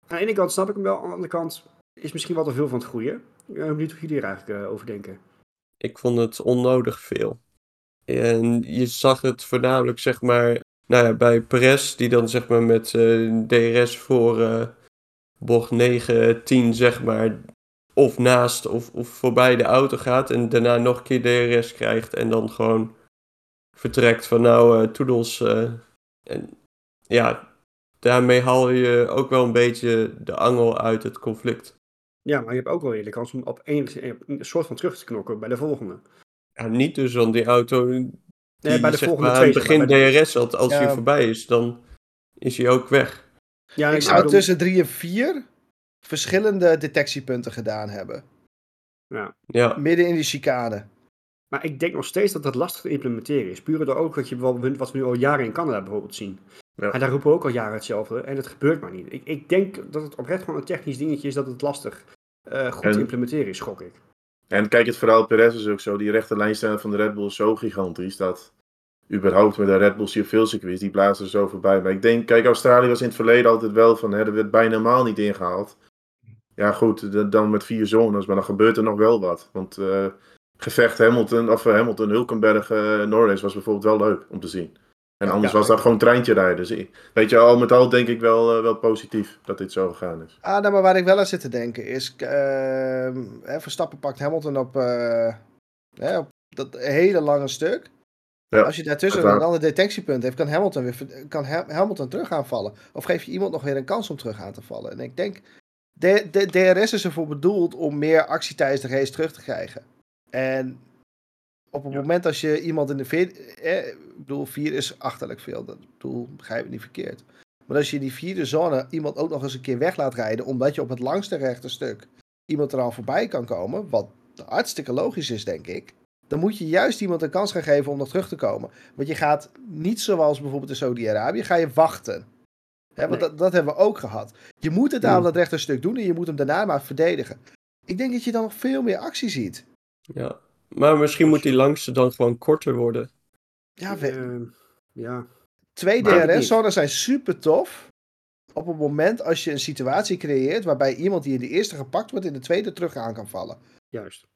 Aan de ene kant snap ik hem wel, aan de andere kant is misschien wel te veel van het goede. Ik ben benieuwd hoe jullie er eigenlijk eh, over denken. Ik vond het onnodig veel. En je zag het voornamelijk, zeg maar, nou ja, bij Perez, die dan zeg maar met eh, DRS voor eh, bocht 9, 10, zeg maar, of naast of, of voorbij de auto gaat en daarna nog een keer DRS krijgt en dan gewoon vertrekt van nou, eh toedels. en ja, daarmee haal je ook wel een beetje de angel uit het conflict. Ja, maar je hebt ook wel weer de kans om op een, een soort van terug te knokken bij de volgende. Ja, niet dus, want die auto Nee, bij de zeg volgende maar, twee. maar, begin DRS had, als Ja. hij voorbij is, dan is hij ook weg. Ja, Ik ik zou bedoel- tussen drie en vier verschillende detectiepunten gedaan hebben. Ja. Ja, Midden in die chicane. Maar ik denk nog steeds dat dat lastig te implementeren is. Puur door ook wat, je, bijvoorbeeld- wat we nu al jaren in Canada bijvoorbeeld zien. Ja. En daar roepen we ook al jaren hetzelfde. En het gebeurt maar niet. Ik, ik denk dat het oprecht gewoon een technisch dingetje is dat het lastig eh, goed En- te implementeren is, gok ik. En kijk, het verhaal Perez is ook zo. Die rechte lijnstelling van de Red Bull is zo gigantisch. Dat überhaupt met de Red Bull zie je veel circuits. Die blazen er zo voorbij. Maar ik denk, kijk, Australië was in het verleden altijd wel van. Hè, er werd bijna helemaal niet ingehaald. Ja, goed, dan met vier zones. Maar dan gebeurt er nog wel wat. Want eh, gevecht Hamilton, of eh, Hamilton, Hulkenberg, eh Norris was bijvoorbeeld wel leuk om te zien. En anders Ja, was dat gewoon treintje rijden. Dus weet je, al met al denk ik wel, eh, wel positief dat dit zo gegaan is. Ah, nou, maar waar ik wel aan zit te denken is... hè, Verstappen pakt Hamilton op, eh, hè, op dat hele lange stuk. Ja, Als je daartussen een ander detectiepunt heeft, kan Hamilton, weer, kan Ha- Hamilton terug aanvallen. Of geef je iemand nog weer een kans om terug aan te vallen. En ik denk, de, de, DRS is ervoor bedoeld om meer actie tijdens de race terug te krijgen. En op het Ja. moment als je iemand in de vier, eh, ik bedoel, vier is achterlijk veel. Dat ik bedoel, begrijp ik niet verkeerd. Maar als je in die vierde zone iemand ook nog eens een keer weg laat rijden, omdat je op het langste rechte stuk iemand er al voorbij kan komen, wat hartstikke logisch is, denk ik. Dan moet je juist iemand een kans gaan geven om nog terug te komen. Want je gaat niet zoals bijvoorbeeld in Saudi-Arabië, ga je wachten. Hè, want Nee. dat, dat hebben we ook gehad. Je moet het Mm. aan dat rechte stuk doen en je moet hem daarna maar verdedigen. Ik denk dat je dan nog veel meer actie ziet. ja. Maar misschien moet die langste dan gewoon korter worden. Ja, we- ja. Twee DRS-zones zijn super tof. Op het moment als je een situatie creëert waarbij iemand die in de eerste gepakt wordt, in de tweede terug aan kan vallen. juist.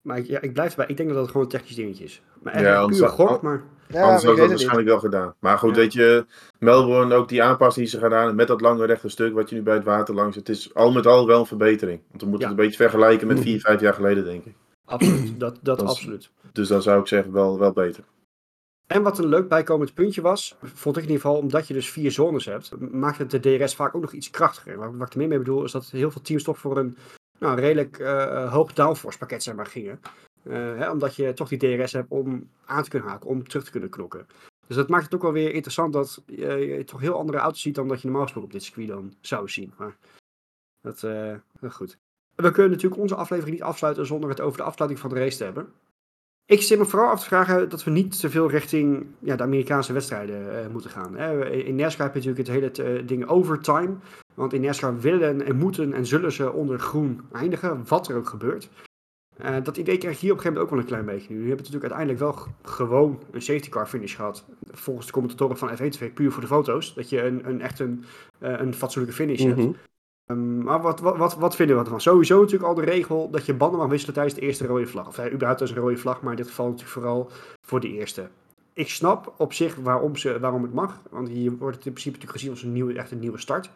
Maar ik, ja, ik blijf erbij. Ik denk dat het gewoon een technisch dingetje is. Maar echt Ja, anders puur gok, maar... Ja, Anders had dat niet. waarschijnlijk wel gedaan. Maar goed, Ja. weet je, Melbourne, ook die aanpassing die ze gedaan met dat lange rechte stuk wat je nu bij het water langs. Het is al met al wel een verbetering. Want we moeten Ja. het een beetje vergelijken met vier, vijf jaar geleden, denk ik. Absoluut. Dat, dat absoluut. Dus dan zou ik zeggen wel, wel beter. En wat een leuk bijkomend puntje was, vond ik in ieder geval, omdat je dus vier zones hebt, maakt het de DRS vaak ook nog iets krachtiger. Wat, wat ik er meer mee bedoel, is dat heel veel teams toch voor een nou, redelijk uh, hoog downforce pakket zeg maar, gingen. Uh, hè, omdat je toch die DRS hebt om aan te kunnen haken, om terug te kunnen knokken. Dus dat maakt het ook wel weer interessant dat je toch heel andere auto's ziet dan dat je normaal gesproken op dit circuit dan zou zien. Maar dat, uh, goed. We kunnen natuurlijk onze aflevering niet afsluiten zonder het over de afsluiting van de race te hebben. Ik zit me vooral af te vragen dat we niet te veel richting ja, de Amerikaanse wedstrijden uh, moeten gaan. Hè. In NASCAR heb je natuurlijk het hele uh, ding overtime. Want in NASCAR willen en moeten en zullen ze onder groen eindigen, wat er ook gebeurt. Uh, dat idee krijg je hier op een gegeven moment ook wel een klein beetje nu. Je hebt natuurlijk uiteindelijk wel gewoon een safety car finish gehad. Volgens de commentatoren van F1 TV, puur voor de foto's. Dat je een, een echt een, een fatsoenlijke finish hebt. Um, maar wat, wat, wat, wat vinden we ervan? Sowieso natuurlijk al de regel dat je banden mag wisselen tijdens de eerste rode vlag. Of ja, überhaupt als een rode vlag, maar in dit geval natuurlijk vooral voor de eerste. Ik snap op zich waarom, ze, waarom het mag. Want hier wordt het in principe natuurlijk gezien als een nieuwe, echt een nieuwe start.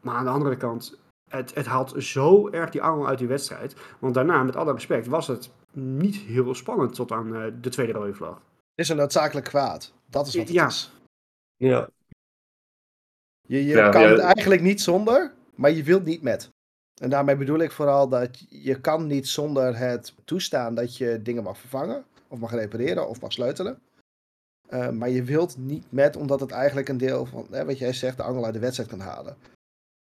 Maar aan de andere kant, het, het haalt zo erg die angel uit die wedstrijd. Want daarna, met alle respect, was het niet heel spannend tot aan uh, de tweede rode vlag. Het is een noodzakelijk kwaad. Dat is wat het ja. is. Ja. Je, je Ja, kan ja. het eigenlijk niet zonder, maar je wilt niet met. En daarmee bedoel ik vooral dat je kan niet zonder het toestaan dat je dingen mag vervangen, of mag repareren, of mag sleutelen. Uh, maar je wilt niet met, omdat het eigenlijk een deel van, hè, wat jij zegt, de angel uit de wedstrijd kan halen.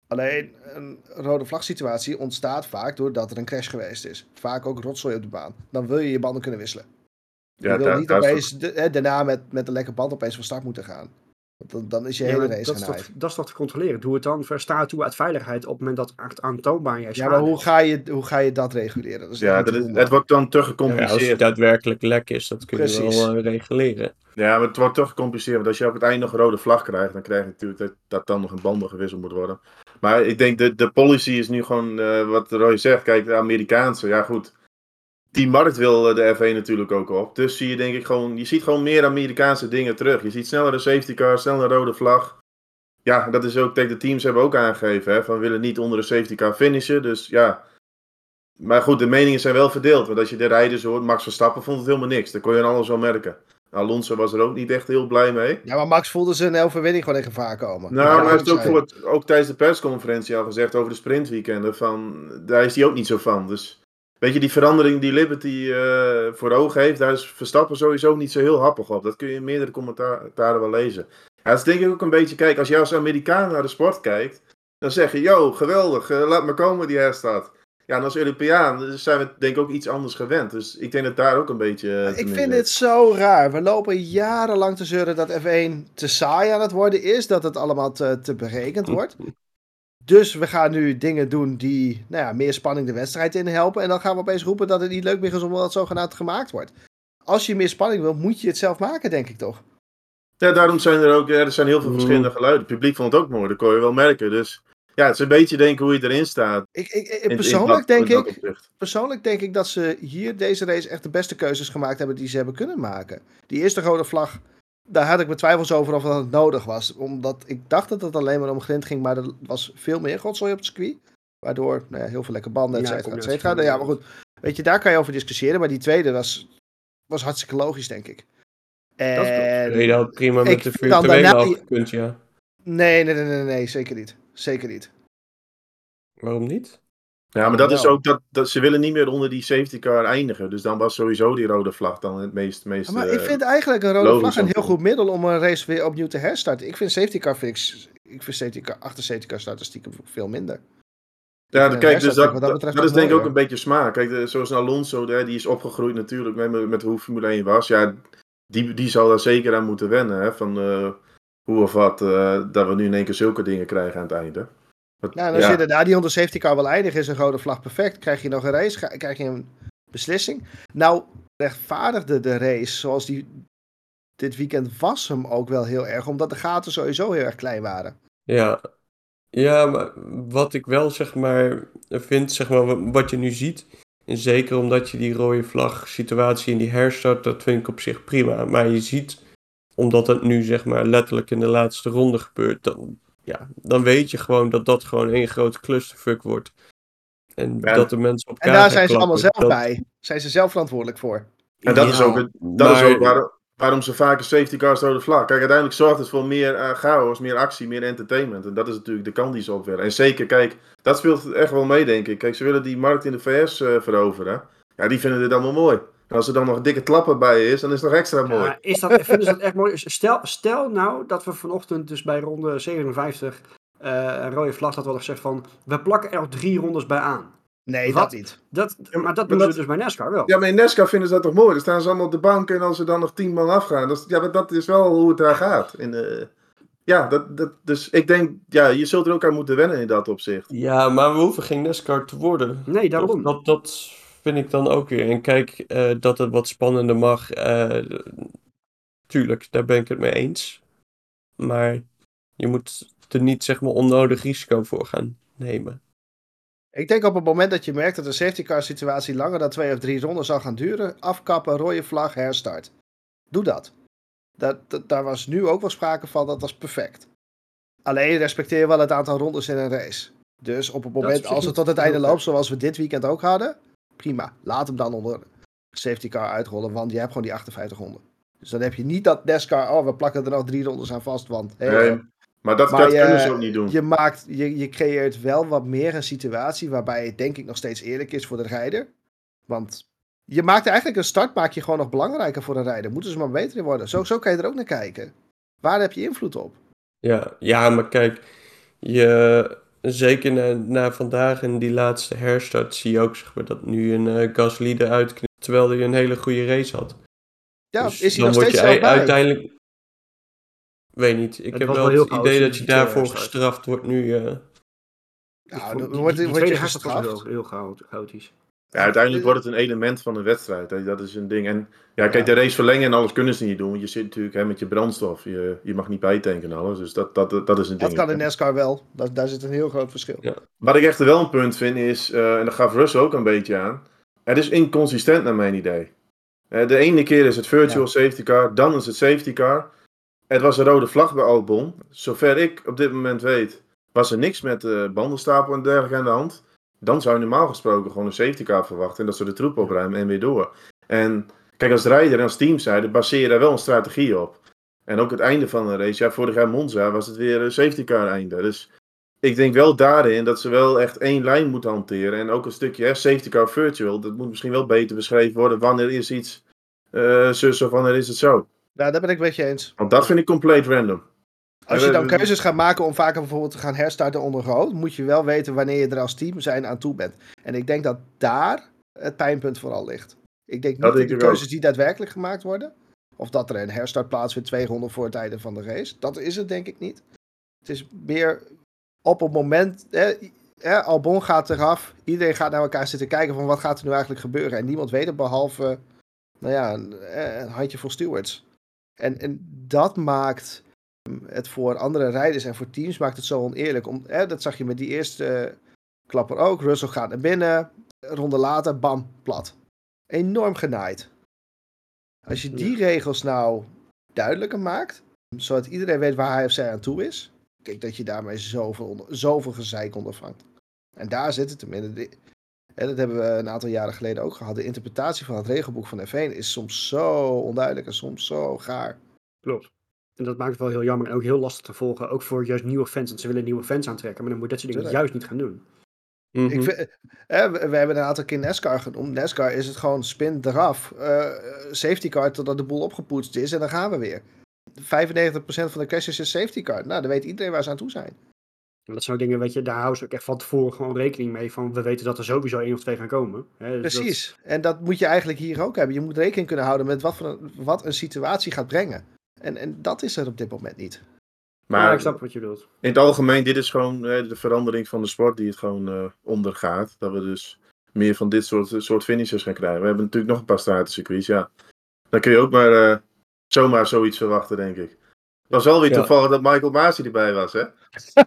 Alleen een rode vlag situatie ontstaat vaak doordat er een crash geweest is. Vaak ook rotzooi op de baan. Dan wil je je banden kunnen wisselen. Ja, je wil niet opeens de- daarna met, met een lekke band opeens van start moeten gaan. Dan, dan is je Ja, hele race dat, is toch, dat is toch te controleren. Doe het dan, sta toe uit veiligheid op het moment dat echt aantoonbaar jij Ja, maar hoe ga je, hoe ga je dat reguleren? Dat is Ja, dat te is, het wordt dan te Ja, als het gecompliceerd. daadwerkelijk lek is, dat kun je Precies. wel eh, reguleren. Ja, maar het wordt toch gecompliceerd. Want als je op het eind nog een rode vlag krijgt, dan krijg je natuurlijk dat, dat dan nog een banden gewisseld moet worden. Maar ik denk, de, de policy is nu gewoon, eh, wat Roy zegt, kijk, de Amerikaanse, ja goed. Die markt wil eh, de F1 natuurlijk ook op. Dus zie je denk ik gewoon, je ziet gewoon meer Amerikaanse dingen terug. Je ziet sneller een safety car, sneller rode vlag. Ja, dat is ook, kijk, de teams hebben ook aangegeven, hè, van we willen niet onder de safety car finishen. Dus ja. Maar goed, de meningen zijn wel verdeeld. Want als je de rijders hoort, Max Verstappen vond het helemaal niks. Dat kon je aan alles wel merken. Alonso was er ook niet echt heel blij mee. Ja, maar Max voelde zijn overwinning gewoon in gevaar komen. Nou, maar hij heeft ook, voor het, ook tijdens de persconferentie al gezegd over de sprintweekenden. Van, daar is hij ook niet zo van. Dus weet je, die verandering die Liberty eh, voor ogen heeft, daar is Verstappen sowieso niet zo heel happig op. Dat kun je in meerdere commentaren wel lezen. Ja, dat is denk ik ook een beetje, kijk, als jij als Amerikaan naar de sport kijkt, dan zeg je, yo, geweldig, eh, laat maar komen die herstart. Ja, en als Europeaan zijn we denk ik ook iets anders gewend. Dus ik denk dat daar ook een beetje... eh, Ik vind dit zo raar. We lopen jarenlang te zeuren dat F1 te saai aan het worden is. Dat het allemaal te, te berekend wordt. Dus we gaan nu dingen doen die nou ja, meer spanning de wedstrijd in helpen. En dan gaan we opeens roepen dat het niet leuk meer is omdat het zogenaamd gemaakt wordt. Als je meer spanning wil, moet je het zelf maken, denk ik toch? Ja, daarom zijn er ook er zijn heel veel Mm. verschillende geluiden. Het publiek vond het ook mooi, dat kon je wel merken. Dus ja, het is een beetje denken hoe je erin staat. Ik, ik, ik- in- in persoonlijk, dat- denk ik, persoonlijk denk ik dat ze hier deze race echt de beste keuzes gemaakt hebben die ze hebben kunnen maken. Die eerste rode vlag, daar had ik mijn twijfels over of dat het nodig was. Omdat ik dacht dat het alleen maar om grind ging, maar er was veel meer godzooi op het circuit. Waardoor nou ja, heel veel lekke banden, et Ja, cetera, et cetera. Nou Ja, maar goed. Weet je, daar kan je over discussiëren. Maar die tweede was, was hartstikke logisch, denk ik. Dat is En... Je had prima ik met de virtuele daarna- al gekund, ja. Nee, nee, nee, nee, nee, zeker niet. Zeker niet. Waarom niet? Ja, maar dat is ook dat, dat ze willen niet meer onder die safety car eindigen. Dus dan was sowieso die rode vlag dan het meest. meest maar eh, ik vind eigenlijk een rode vlag een heel goed middel om een race weer opnieuw te herstarten. Ik vind safety car fix, ik vind safety car, achter safety car starten stiekem veel minder. Ja, Ja, kijk, dus dat, dat dat, betreft dat is denk ik ook een beetje smaak. Kijk, de- zoals Alonso, die is opgegroeid natuurlijk met, met hoe Formule 1 was. Ja, die, die zal daar zeker aan moeten wennen. Hè, van eh, hoe of wat, eh, dat we nu in één keer zulke dingen krijgen aan het einde. Wat- Nou, en als je inderdaad die onder safety car wil eindigen, is een rode vlag perfect. Krijg je nog een race, ga- krijg je een beslissing. Nou, rechtvaardigde de race zoals die dit weekend was hem ook wel heel erg, omdat de gaten sowieso heel erg klein waren. Ja. Ja, maar wat ik wel zeg maar vind, zeg maar, wa- wat je nu ziet, en zeker omdat je die rode vlag situatie in die herstart, dat vind ik op zich prima. Maar je ziet, omdat het nu zeg maar letterlijk in de laatste ronde gebeurt, dan, ja, dan weet je gewoon dat dat gewoon één grote clusterfuck wordt. En Ja. dat de mensen op En daar zijn ze allemaal zelf dat- bij. Zijn ze zelf verantwoordelijk voor. En dat Ja, is ook, het- dat is ook waar, waarom ze vaker safety cars rode vlag. Kijk, uiteindelijk zorgt het voor meer eh, chaos, meer actie, meer entertainment. En dat is natuurlijk de kant die ze op willen. En zeker, kijk, dat speelt echt wel mee, denk ik. Kijk, ze willen die markt in de VS eh, veroveren. Ja, die vinden dit allemaal mooi. En als er dan nog dikke klapper bij is, dan is het nog extra mooi. Ja, is dat, vinden ze dat echt mooi? Stel, stel nou dat we vanochtend dus bij ronde 57 eh, een rode vlag dat we hadden gezegd van we plakken er nog drie rondes bij aan. Nee, Wat? dat niet. Dat, maar dat maar doen dat- ze dus bij NASCAR wel. Ja, maar in NASCAR vinden ze dat toch mooi? Dan staan ze allemaal op de bank en als er dan nog tien man afgaan. Dat is, ja, maar dat is wel hoe het daar gaat. In, ja, dat, dat, dus ik denk, ja, je zult er ook aan moeten wennen in dat opzicht. Ja, maar we hoeven geen NASCAR te worden. Nee, daarom. Dat, dat vind ik dan ook weer. En kijk, eh, dat het wat spannender mag. eh, tuurlijk, daar ben ik het mee eens. Maar je moet er niet zeg maar onnodig risico voor gaan nemen. Ik denk op het moment dat je merkt dat de safety car situatie langer dan twee of drie ronden zal gaan duren, afkappen, rode vlag, herstart. Doe dat. dat, dat daar was nu ook wel sprake van, dat was perfect. Alleen respecteer wel het aantal rondes in een race. Dus op het moment, als het tot het einde loopt, zoals we dit weekend ook hadden, prima. Laat hem dan onder safety car uitrollen, want je hebt gewoon die 58 ronden. Dus dan heb je niet dat NASCAR, oh, we plakken er nog drie rondes aan vast, want... hey, Nee, maar dat, Maar dat je- kunnen ze ook niet doen. je, maakt, je, je creëert wel wat meer een situatie waarbij het denk ik nog steeds eerlijk is voor de rijder. Want je maakt eigenlijk een start maak je gewoon nog belangrijker voor de rijder. Moeten ze maar beter in worden. Zo, zo kan je er ook naar kijken. Waar heb je invloed op? Ja, ja, maar kijk, je, zeker na, na vandaag en die laatste herstart zie je ook zeg maar, dat nu een eh Gasly eruit knipt, terwijl hij een hele goede race had. Ja, Dus is hij dan nog word steeds je uiteindelijk... Weet niet, ik Het heb wel het idee dat je daarvoor gestraft wordt nu. eh. Ja, vond- dan wordt, die wordt je tweede herstart was gestraft. wel heel chaot- chaotisch. Ja, uiteindelijk wordt het een element van een wedstrijd. hè. Dat is een ding. En ja, kijk, de race verlengen en alles kunnen ze niet doen. Want je zit natuurlijk hè, met je brandstof. Je, je mag niet bijtanken en alles. Dus dat, dat, dat is een ding. Dat kan in NASCAR wel. Daar, daar zit een heel groot verschil. Ja. Wat ik echt wel een punt vind is, eh, en dat gaf Russ ook een beetje aan. Het is inconsistent naar mijn idee. Eh, de ene keer is het virtual safety car, dan is het safety car. Het was een rode vlag bij Albon. Zover ik op dit moment weet, was er niks met eh bandenstapel en dergelijke aan de hand. Dan zou je normaal gesproken gewoon een safety car verwachten en dat ze de troep opruimen en weer door. En kijk, als rijder en als teamzijde baseer je daar wel een strategie op. En ook het einde van de race, ja, vorig jaar Monza was het weer een safety car einde. Dus ik denk wel daarin dat ze wel echt één lijn moeten hanteren. En ook een stukje hè, safety car virtual, dat moet misschien wel beter beschreven worden. Wanneer is iets eh zus of wanneer is het zo? Ja, daar ben ik met je eens. Want dat vind ik compleet random. Als je dan Eh, keuzes gaat maken om vaker bijvoorbeeld te gaan herstarten onder rood, moet je wel weten wanneer je er als team zijn aan toe bent. En ik denk dat daar het pijnpunt vooral ligt. Ik denk niet Dat de ook. keuzes die daadwerkelijk gemaakt worden, of dat er een herstart plaatsvindt twee ronden voor het einde van de race, dat is het denk ik niet. Het is meer op het moment, hè, hè, Albon gaat eraf, iedereen gaat naar elkaar zitten kijken van wat gaat er nu eigenlijk gebeuren. En niemand weet het behalve, nou ja, een, een handjevol stewards. En, en dat maakt het voor andere rijders en voor teams maakt het zo oneerlijk. Om, hè, dat zag je met die eerste eh, klapper ook. Russell gaat naar binnen. Ronde later, bam, plat. Enorm genaaid. Als je die regels nou duidelijker maakt, zodat iedereen weet waar hij of zij aan toe is, kijk dat je daarmee zoveel, onder, zoveel gezeik ondervangt. En daar zit het hem in. Dat hebben we een aantal jaren geleden ook gehad. De interpretatie van het regelboek van F1 is soms zo onduidelijk en soms zo gaar. Klopt. En dat maakt het wel heel jammer en ook heel lastig te volgen. Ook voor juist nieuwe fans. Want ze willen nieuwe fans aantrekken. Maar dan moet je dat soort dingen Tuurlijk. juist niet gaan doen. Mhm. Ik vind, hè, we, we hebben een aantal keer NASCAR genoemd. NASCAR is het gewoon spin eraf. eh, safety car totdat de boel opgepoetst is en dan gaan we weer. 95% van de crashes is safety car. Nou, dan weet iedereen waar ze aan toe zijn. En dat zijn dingen, weet je, daar houden ze ook echt van tevoren gewoon rekening mee. Van we weten dat er sowieso één of twee gaan komen. Hè, dus dat- Precies. En dat moet je eigenlijk hier ook hebben. Je moet rekening kunnen houden met wat, voor een, wat een situatie gaat brengen. En, en dat is er op dit moment niet. maar Maar ik snap wat je bedoelt. in het algemeen, dit is gewoon eh, de verandering van de sport die het gewoon eh, ondergaat. Dat we dus meer van dit soort, soort finishers gaan krijgen. We hebben natuurlijk nog een paar stratencircuits, ja. Dan kun je ook maar eh, zomaar zoiets verwachten, denk ik. Het was wel weer Ja. toevallig dat Michael Masi erbij was, hè?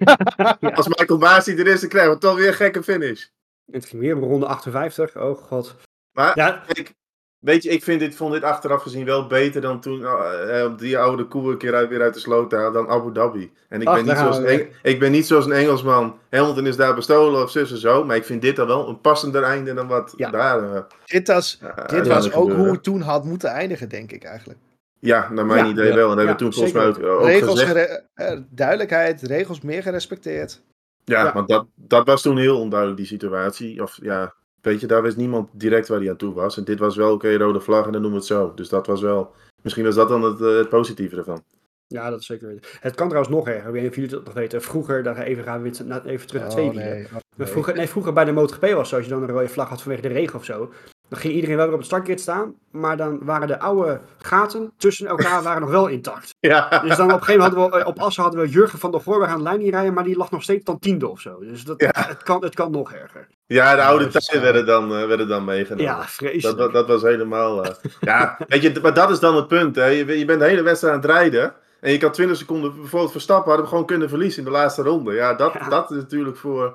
Als Michael Masi er is, dan krijgen we toch weer een gekke finish. Het ging weer om ronde 58. Oh god. Maar Ja, ik, weet je, ik vind dit, vond dit achteraf gezien wel beter dan toen eh, die oude koe een keer uit, weer uit de sloot dan Abu Dhabi. En ik, Ach, ben niet zoals een, ik ben niet zoals een Engelsman. Hamilton is daar bestolen of zus en zo. Maar ik vind dit dan wel een passender einde dan wat Ja. daar. eh, Dit was, dit was ook hoe het toen had moeten eindigen, denk ik eigenlijk. Ja, naar mijn Ja. idee Ja. wel. En dat hebben we toen volgens mij ook, regels gezegd. duidelijkheid, regels meer gerespecteerd. Ja, Ja. want dat, dat was toen heel onduidelijk, die situatie. Of ja, weet je, daar wist niemand direct waar hij aan toe was. En dit was wel, oké, rode vlag en dan noemen we het zo. Dus dat was wel, misschien was dat dan het, eh, het positieve ervan. Ja, dat is zeker weten. Het kan trouwens nog erger. Ik weet niet of jullie dat nog weten. Vroeger, daar even gaan we even terug naar twee Oh, nee. Oh. Vroeger, nee, vroeger bij de MotoGP was het zo, als je dan een rode vlag had vanwege de regen of zo. Dan ging iedereen wel weer op het startgrid staan, maar dan waren de oude gaten tussen elkaar waren nog wel intact. Ja, Dus dan op een gegeven moment hadden we, eh, op Assen hadden we Jurgen van der Voorberg aan de lijn niet rijden, maar die lag nog steeds dan tiende of zo. Dus dat, Ja. het, kan, het kan nog erger. ja de oude dat is tijden werden dan, eh, werden dan meegenomen. Ja, vreselijk. dat, dat was helemaal. eh, ja, weet je, maar dat is dan het punt. Hè. Je, je bent de hele wedstrijd aan het rijden. En je kan 20 seconden bijvoorbeeld Verstappen hadden we gewoon kunnen verliezen in de laatste ronde. Ja, dat, Ja. dat is natuurlijk voor.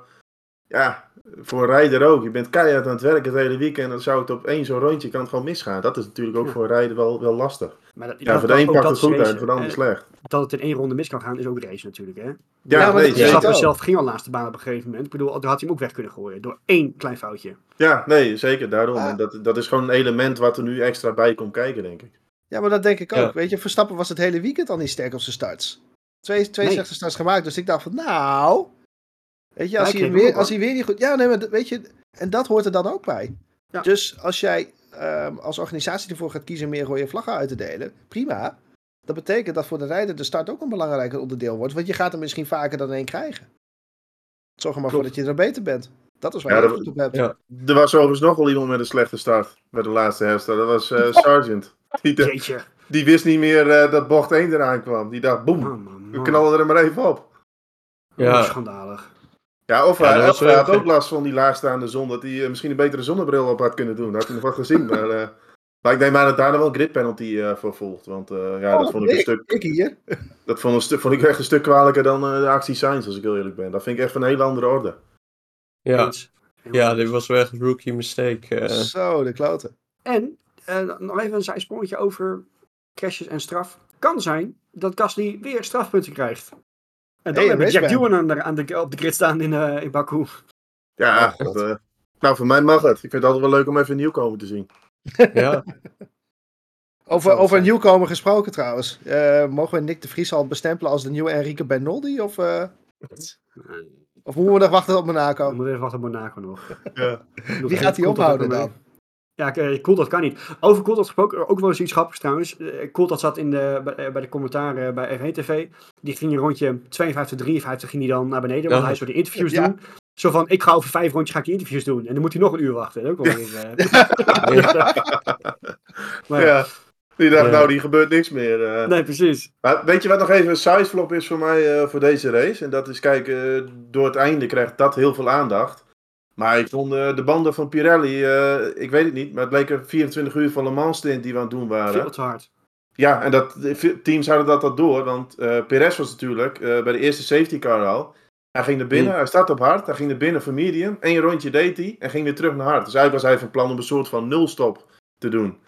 Ja, voor een rijder ook. Je bent keihard aan het werken het hele weekend. En dan zou het op één zo'n rondje kan het gewoon misgaan. Dat is natuurlijk ook Ja. voor een rijder wel, wel lastig. Maar dat, Ja, dat- voor de een ook pakt dat het goed uit, voor de ander En slecht. Dat het in één ronde mis kan gaan, is ook race natuurlijk. Hè? Ja, maar nee. Verstappen zelf ging al naast de baan op een gegeven moment. Ik bedoel, daar had hij hem ook weg kunnen gooien. Door één klein foutje. Ja, nee, zeker daarom. Ah. En dat, dat is gewoon een element wat er nu extra bij komt kijken, denk ik. Ja, maar dat denk ik ook. Ja. Weet je, Verstappen was het hele weekend al niet sterk op zijn starts. Twee, twee Nee. slechte starts gemaakt, dus ik dacht van, nou... Weet je, als, Hij weer, als hij weer niet goed... Ja, nee, maar weet je, en dat hoort er dan ook bij. Ja. Dus als jij ehm, als organisatie ervoor gaat kiezen meer rode vlaggen uit te delen, prima. Dat betekent dat voor de rijder de start ook een belangrijker onderdeel wordt, want je gaat hem misschien vaker dan één krijgen. Zorg er maar voor dat je er beter bent. Dat is waar Ja, je dat- goed op hebt. ja. Er was overigens nog wel iemand met een slechte start bij de laatste herstart. Dat was eh Sargent. Die, de- die wist niet meer eh, dat bocht 1 eraan kwam. Die dacht, boem, we knallen er maar even op. Ja. Oh, schandalig. Ja, of Ja, hij, of had ook last van die laagstaande zon. Dat hij eh, misschien een betere zonnebril op had kunnen doen. Dat had hij nog wat gezien. Maar, eh, maar ik denk maar dat daar nog wel een grid penalty eh, voor volgt. Want eh, ja, dat Oh, vond ik een stuk. Ik hier. Dat vond, een stuk, vond ik echt een stuk kwalijker dan eh, de actie Sainz, als ik heel eerlijk ben. Dat vind ik echt van een hele andere orde. Ja. Ja, dit was wel echt een rookie mistake. Zo, de kloten. En eh, nog even een zijsprongetje over crashes en straf. Kan zijn dat Gasly weer strafpunten krijgt. En dan Hey, hebben we Jack. Doohan aan de, aan de, op de grid staan in, eh, in Baku. Ja, Oh, dat, eh, nou voor mij mag het. Ik vind het altijd wel leuk om even nieuwkomen te zien. ja. Over, over een nieuwkomer gesproken trouwens. Eh, mogen we Nick de Vries al bestempelen als de nieuwe Enrique Bernoldi? Of, eh, of moeten we nog wachten op We Monaco? moeten even wachten op Monaco nog. Ja. Wie gaat hij ophouden dan? Ja, eh, Coulthard kan niet. Over Coulthard gesproken, ook wel eens iets grappigs trouwens. Eh, Coulthard zat in de, bij, eh, bij de commentaren bij F1 TV. Die ging een rondje 52, 53 ging hij dan naar beneden, want Ja. hij zou de interviews Ja. doen. Zo van, ik ga over vijf rondjes ga ik die interviews doen. En dan moet hij nog een uur wachten. Ook wel weer, maar, ja. Ja. Die dacht, nou, die gebeurt niks meer. eh. Nee, precies. Maar weet je wat nog even een sideflop is voor mij eh, voor deze race? En dat is, kijk, door het einde krijgt dat heel veel aandacht. Maar ik vond eh, de banden van Pirelli, eh, ik weet het niet, maar het bleek een 24 uur van Le Mans stint die we aan het doen waren. Veel te hard. Ja, en dat, teams hadden dat al door, want eh Perez was natuurlijk eh, bij de eerste safety car al. Hij ging naar binnen, Hmm. hij startte op hard, hij ging naar binnen voor medium. Eén rondje deed hij en ging weer terug naar hard. Dus eigenlijk was hij van plan om een soort van nulstop te doen.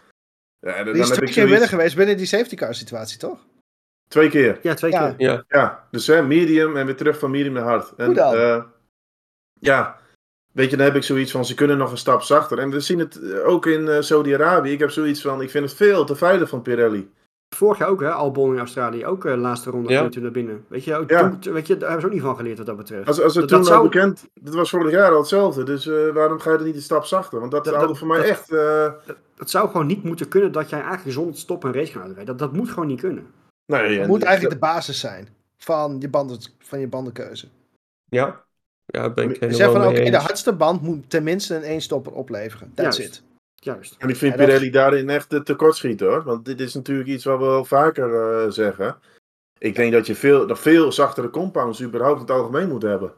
Ja, dan, Die dan is heb twee keer binnen geweest binnen die safety car situatie, toch? Twee keer. Ja, twee Ja. keer. Ja, dus hè, medium en weer terug van medium naar hard. En, Hoe dan? eh, ja, weet je, dan heb ik zoiets van, ze kunnen nog een stap zachter. En we zien het eh, ook in eh, Saudi-Arabië. Ik heb zoiets van, ik vind het veel te veilig van Pirelli. Vorig jaar ook, hè, Albon in Australië. Ook de laatste ronde Ja. naar binnen. Weet je, ook Ja. toen, weet je, daar hebben ze ook niet van geleerd wat dat betreft. Als, als het Dat- toen dat al zou- bekend, dat was vorig jaar al hetzelfde. Dus eh, waarom ga je er niet een stap zachter? Want dat, Dat- voor mij dat- echt... eh, Het zou gewoon niet moeten kunnen dat jij eigenlijk zonder te stoppen een race kan uitrijden. Dat, dat moet gewoon niet kunnen. nee, Dat en- moet eigenlijk de basis zijn van je, banden, van je bandenkeuze. Ja. Ja, ben ik helemaal van, oké, de eens. hardste band moet tenminste een éénstopper opleveren. That's Juist. it. Juist. En ik vind Ja, dat- Pirelli daarin echt te tekort schiet hoor. Want dit is natuurlijk iets wat we wel vaker eh, zeggen. Ik denk dat je veel, nog veel zachtere compounds überhaupt in het algemeen moet hebben.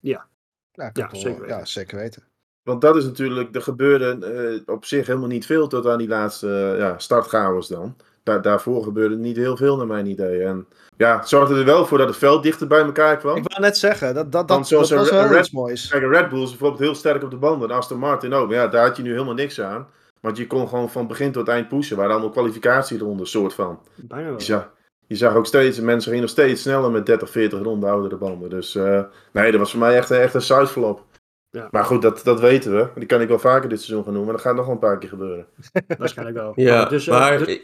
Ja, Ja, zeker weten. ja, zeker weten. Want dat is natuurlijk, er gebeurde eh, op zich helemaal niet veel tot aan die laatste eh, ja, startchaos dan. Daar, daarvoor gebeurde niet heel veel naar mijn idee. En ja, het zorgde er wel voor dat het veld dichter bij elkaar kwam. Ik wou net zeggen, dat, dat, Want dat, zoals dat was een wel Red- iets moois. Kijk, Red Bull is bijvoorbeeld heel sterk op de banden. En Aston Martin ook. Maar ja, daar had je nu helemaal niks aan. Want je kon gewoon van begin tot eind pushen. Waar allemaal kwalificatieronden, soort van. Bijna wel. Je zag, je zag ook steeds, mensen gingen nog steeds sneller met 30, 40 ronden oudere banden. Dus eh, nee, dat was voor mij echt, echt een sideflop. Ja. Maar goed, dat, dat weten we. Die kan ik wel vaker dit seizoen gaan noemen. Maar dat gaat nog wel een paar keer gebeuren. Waarschijnlijk wel. Ja, dus, eh, maar dus-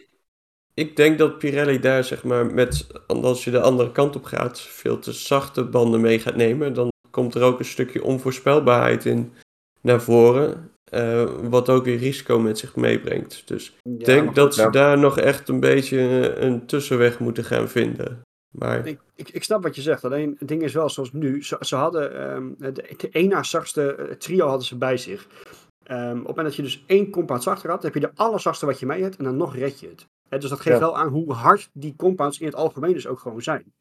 ik, denk dat Pirelli daar, zeg maar, met, als je de andere kant op gaat, veel te zachte banden mee gaat nemen. Dan komt er ook een stukje onvoorspelbaarheid in naar voren. eh, wat ook weer risico met zich meebrengt. Dus ik denk dat ze daar nog echt een beetje een tussenweg moeten gaan vinden. Maar Ik, ik, ik snap wat je zegt. Alleen het ding is wel zoals nu. Ze, ze hadden ehm, de, de één na zachtste eh, trio hadden ze bij zich. Ehm, op het moment dat je dus één compound zachter had, heb je de allerzachtste wat je mee hebt en dan nog red je het. Dus dat geeft Ja. wel aan hoe hard die compounds in het algemeen dus ook gewoon zijn.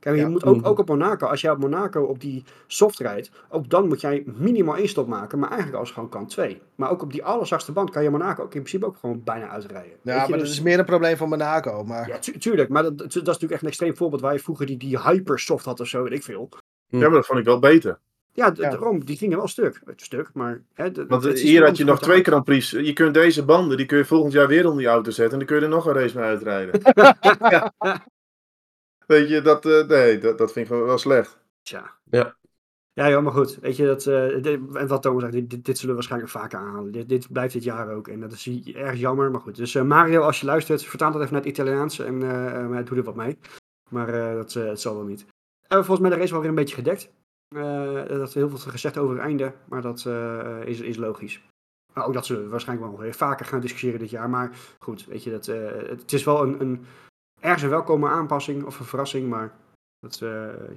Kijk, je Ja. moet ook, Mhm. ook op Monaco, als jij op Monaco op die soft rijdt, ook dan moet jij minimaal één stop maken, maar eigenlijk als gewoon kan twee. Maar ook op die allerzachtste band kan je Monaco ook in principe ook gewoon bijna uitrijden. Ja, maar dus- dat is meer een probleem van Monaco. Maar ja, tu- tuurlijk, maar dat, dat is natuurlijk echt een extreem voorbeeld waar je vroeger die, die hypersoft had of zo, weet ik veel. Ja, maar dat vond ik wel beter. Ja, Ja. daarom, die gingen wel stuk. Stuk, maar... Hè, Want het eh, is hier had je nog twee. Grand Prix. Je kunt deze banden, die kun je volgend jaar weer onder die auto zetten. En dan kun je er nog een race mee uitrijden. Weet je, dat, eh, nee, dat, dat vind ik wel, slecht. Tja. Ja. Ja, joh, maar goed. Weet je, dat, eh, dit- en wat Thomas zegt, dit, dit, dit zullen we waarschijnlijk vaker aanhalen. Dit, dit blijft dit jaar ook. En dat is erg jammer, maar goed. Dus eh, Mario, als je luistert, vertaal dat even naar het Italiaans en eh, eh, doe er wat mee. Maar eh, dat eh, het zal wel niet. En volgens mij de race wel weer een beetje gedekt. Eh dat heel veel gezegd over het einde, maar dat eh, is, is logisch. Maar ook dat we waarschijnlijk wel vaker gaan discussiëren dit jaar. Maar goed, weet je, dat, eh, het is wel een, een ergens een welkome aanpassing of een verrassing, maar dat,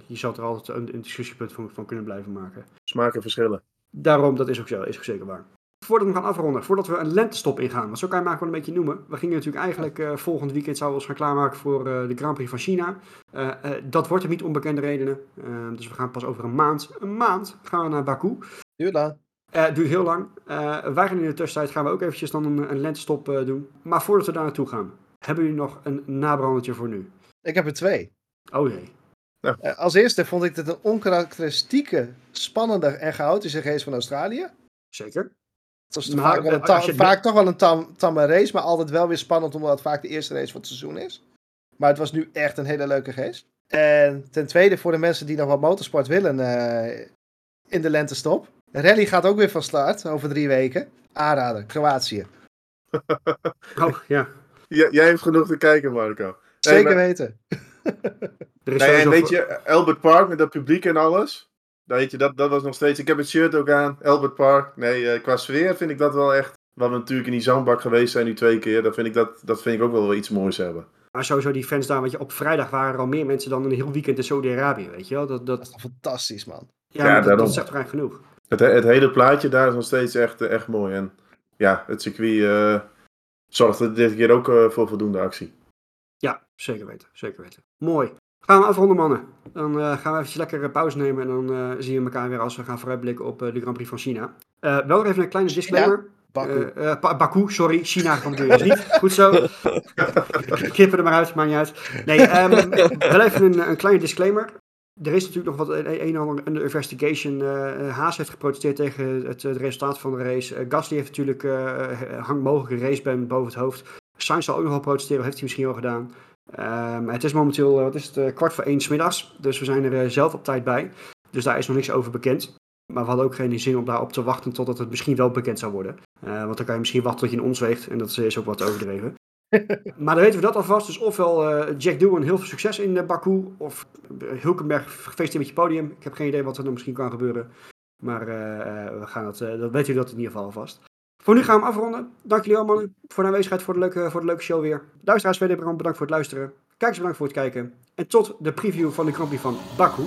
je zal er altijd een, een discussiepunt van, van kunnen blijven maken. Smaken verschillen. Daarom, dat is ook, zo, is ook zeker waar. Voordat we gaan afronden, voordat we een lentestop ingaan, want zo kan je hem eigenlijk wel een beetje noemen. We gingen natuurlijk eigenlijk eh, volgend weekend zouden we ons gaan klaarmaken voor eh, de Grand Prix van China. Eh, eh, dat wordt er niet onbekende redenen. Dus we gaan pas over een maand, een maand gaan we naar Baku. duurt lang. Eh, het duurt heel lang. Eh, wij gaan in de tussentijd gaan we ook eventjes dan een, een lentestop eh, doen. Maar voordat we daar naartoe gaan, hebben jullie nog een nabrandertje voor nu? Ik heb er twee. Oh jee. Als eerste vond ik dit een onkarakteristieke, spannende en chaotische race van Australië. Zeker. Het was Maar, vaak, wel een ta- als je de- vaak toch wel een tam, tamme race, maar altijd wel weer spannend omdat het vaak de eerste race van het seizoen is. Maar het was nu echt een hele leuke race. En ten tweede voor de mensen die nog wat motorsport willen eh, in de lentestop. Rally gaat ook weer van start over drie weken. Aanrader, Kroatië. Oh ja. J- jij hebt genoeg te kijken, Marco. Zeker maar- weten. Er is Nee, en weet voor- je, Albert Park met dat publiek en alles. Weet je, dat, dat was nog steeds. Ik heb het shirt ook aan, Albert Park. Nee, eh, qua sfeer vind ik dat wel echt. Waar we natuurlijk in die zandbak geweest zijn nu twee keer. Dat vind ik, dat, dat vind ik ook wel iets moois hebben. Maar sowieso die fans daar, want je, op vrijdag waren er al meer mensen dan een heel weekend in Saudi-Arabië, weet je wel? Dat, Dat is fantastisch, man. ja, dat, zegt toch eigenlijk genoeg. Het, he- het hele plaatje daar is nog steeds echt, eh, echt mooi. En ja, het circuit eh, zorgt er dit keer ook voor voldoende actie. Ja, zeker weten, zeker weten. Mooi. Gaan we afronden, mannen. Dan eh, gaan we eventjes lekker eh, pauze nemen en dan eh, zien we elkaar weer als we gaan vooruitblikken op de Grand Prix van China. Wel nog even een kleine disclaimer. Baku. Eh, eh, Ba- Baku, sorry, China je dus niet. Goed zo. Kippen er maar uit, maakt niet uit. Nee, ehm, wel even een, een kleine disclaimer. Er is natuurlijk nog wat een, een en ander under investigation. Haas heeft geprotesteerd tegen het, het resultaat van de race. Eh, Gasly heeft natuurlijk eh hang mogelijke raceban boven het hoofd. Sainz zal ook nog wel protesteren, heeft hij misschien al gedaan. Ehm, het is momenteel, eh, wat is het, eh, kwart voor één middags. Dus we zijn er zelf op tijd bij. Dus daar is nog niks over bekend. Maar we hadden ook geen zin om daarop te wachten totdat het misschien wel bekend zou worden. Eh, want dan kan je misschien wachten tot je in ons weegt. En dat is ook wat overdreven. maar dan weten we dat alvast. Dus ofwel Jack Doohan heel veel succes in eh, Baku. Of Hulkenberg gefeliciteerd met je podium. Ik heb geen idee wat er dan misschien kan gebeuren. Maar we gaan dat, dat weten jullie dat in ieder geval alvast. Voor nu gaan we afronden. Dank jullie mannen voor de aanwezigheid, voor de leuke, voor de leuke show weer. Luisteraars, verder bedankt voor het luisteren. Kijkers bedankt voor het kijken. En tot de preview van de Grand van Baku.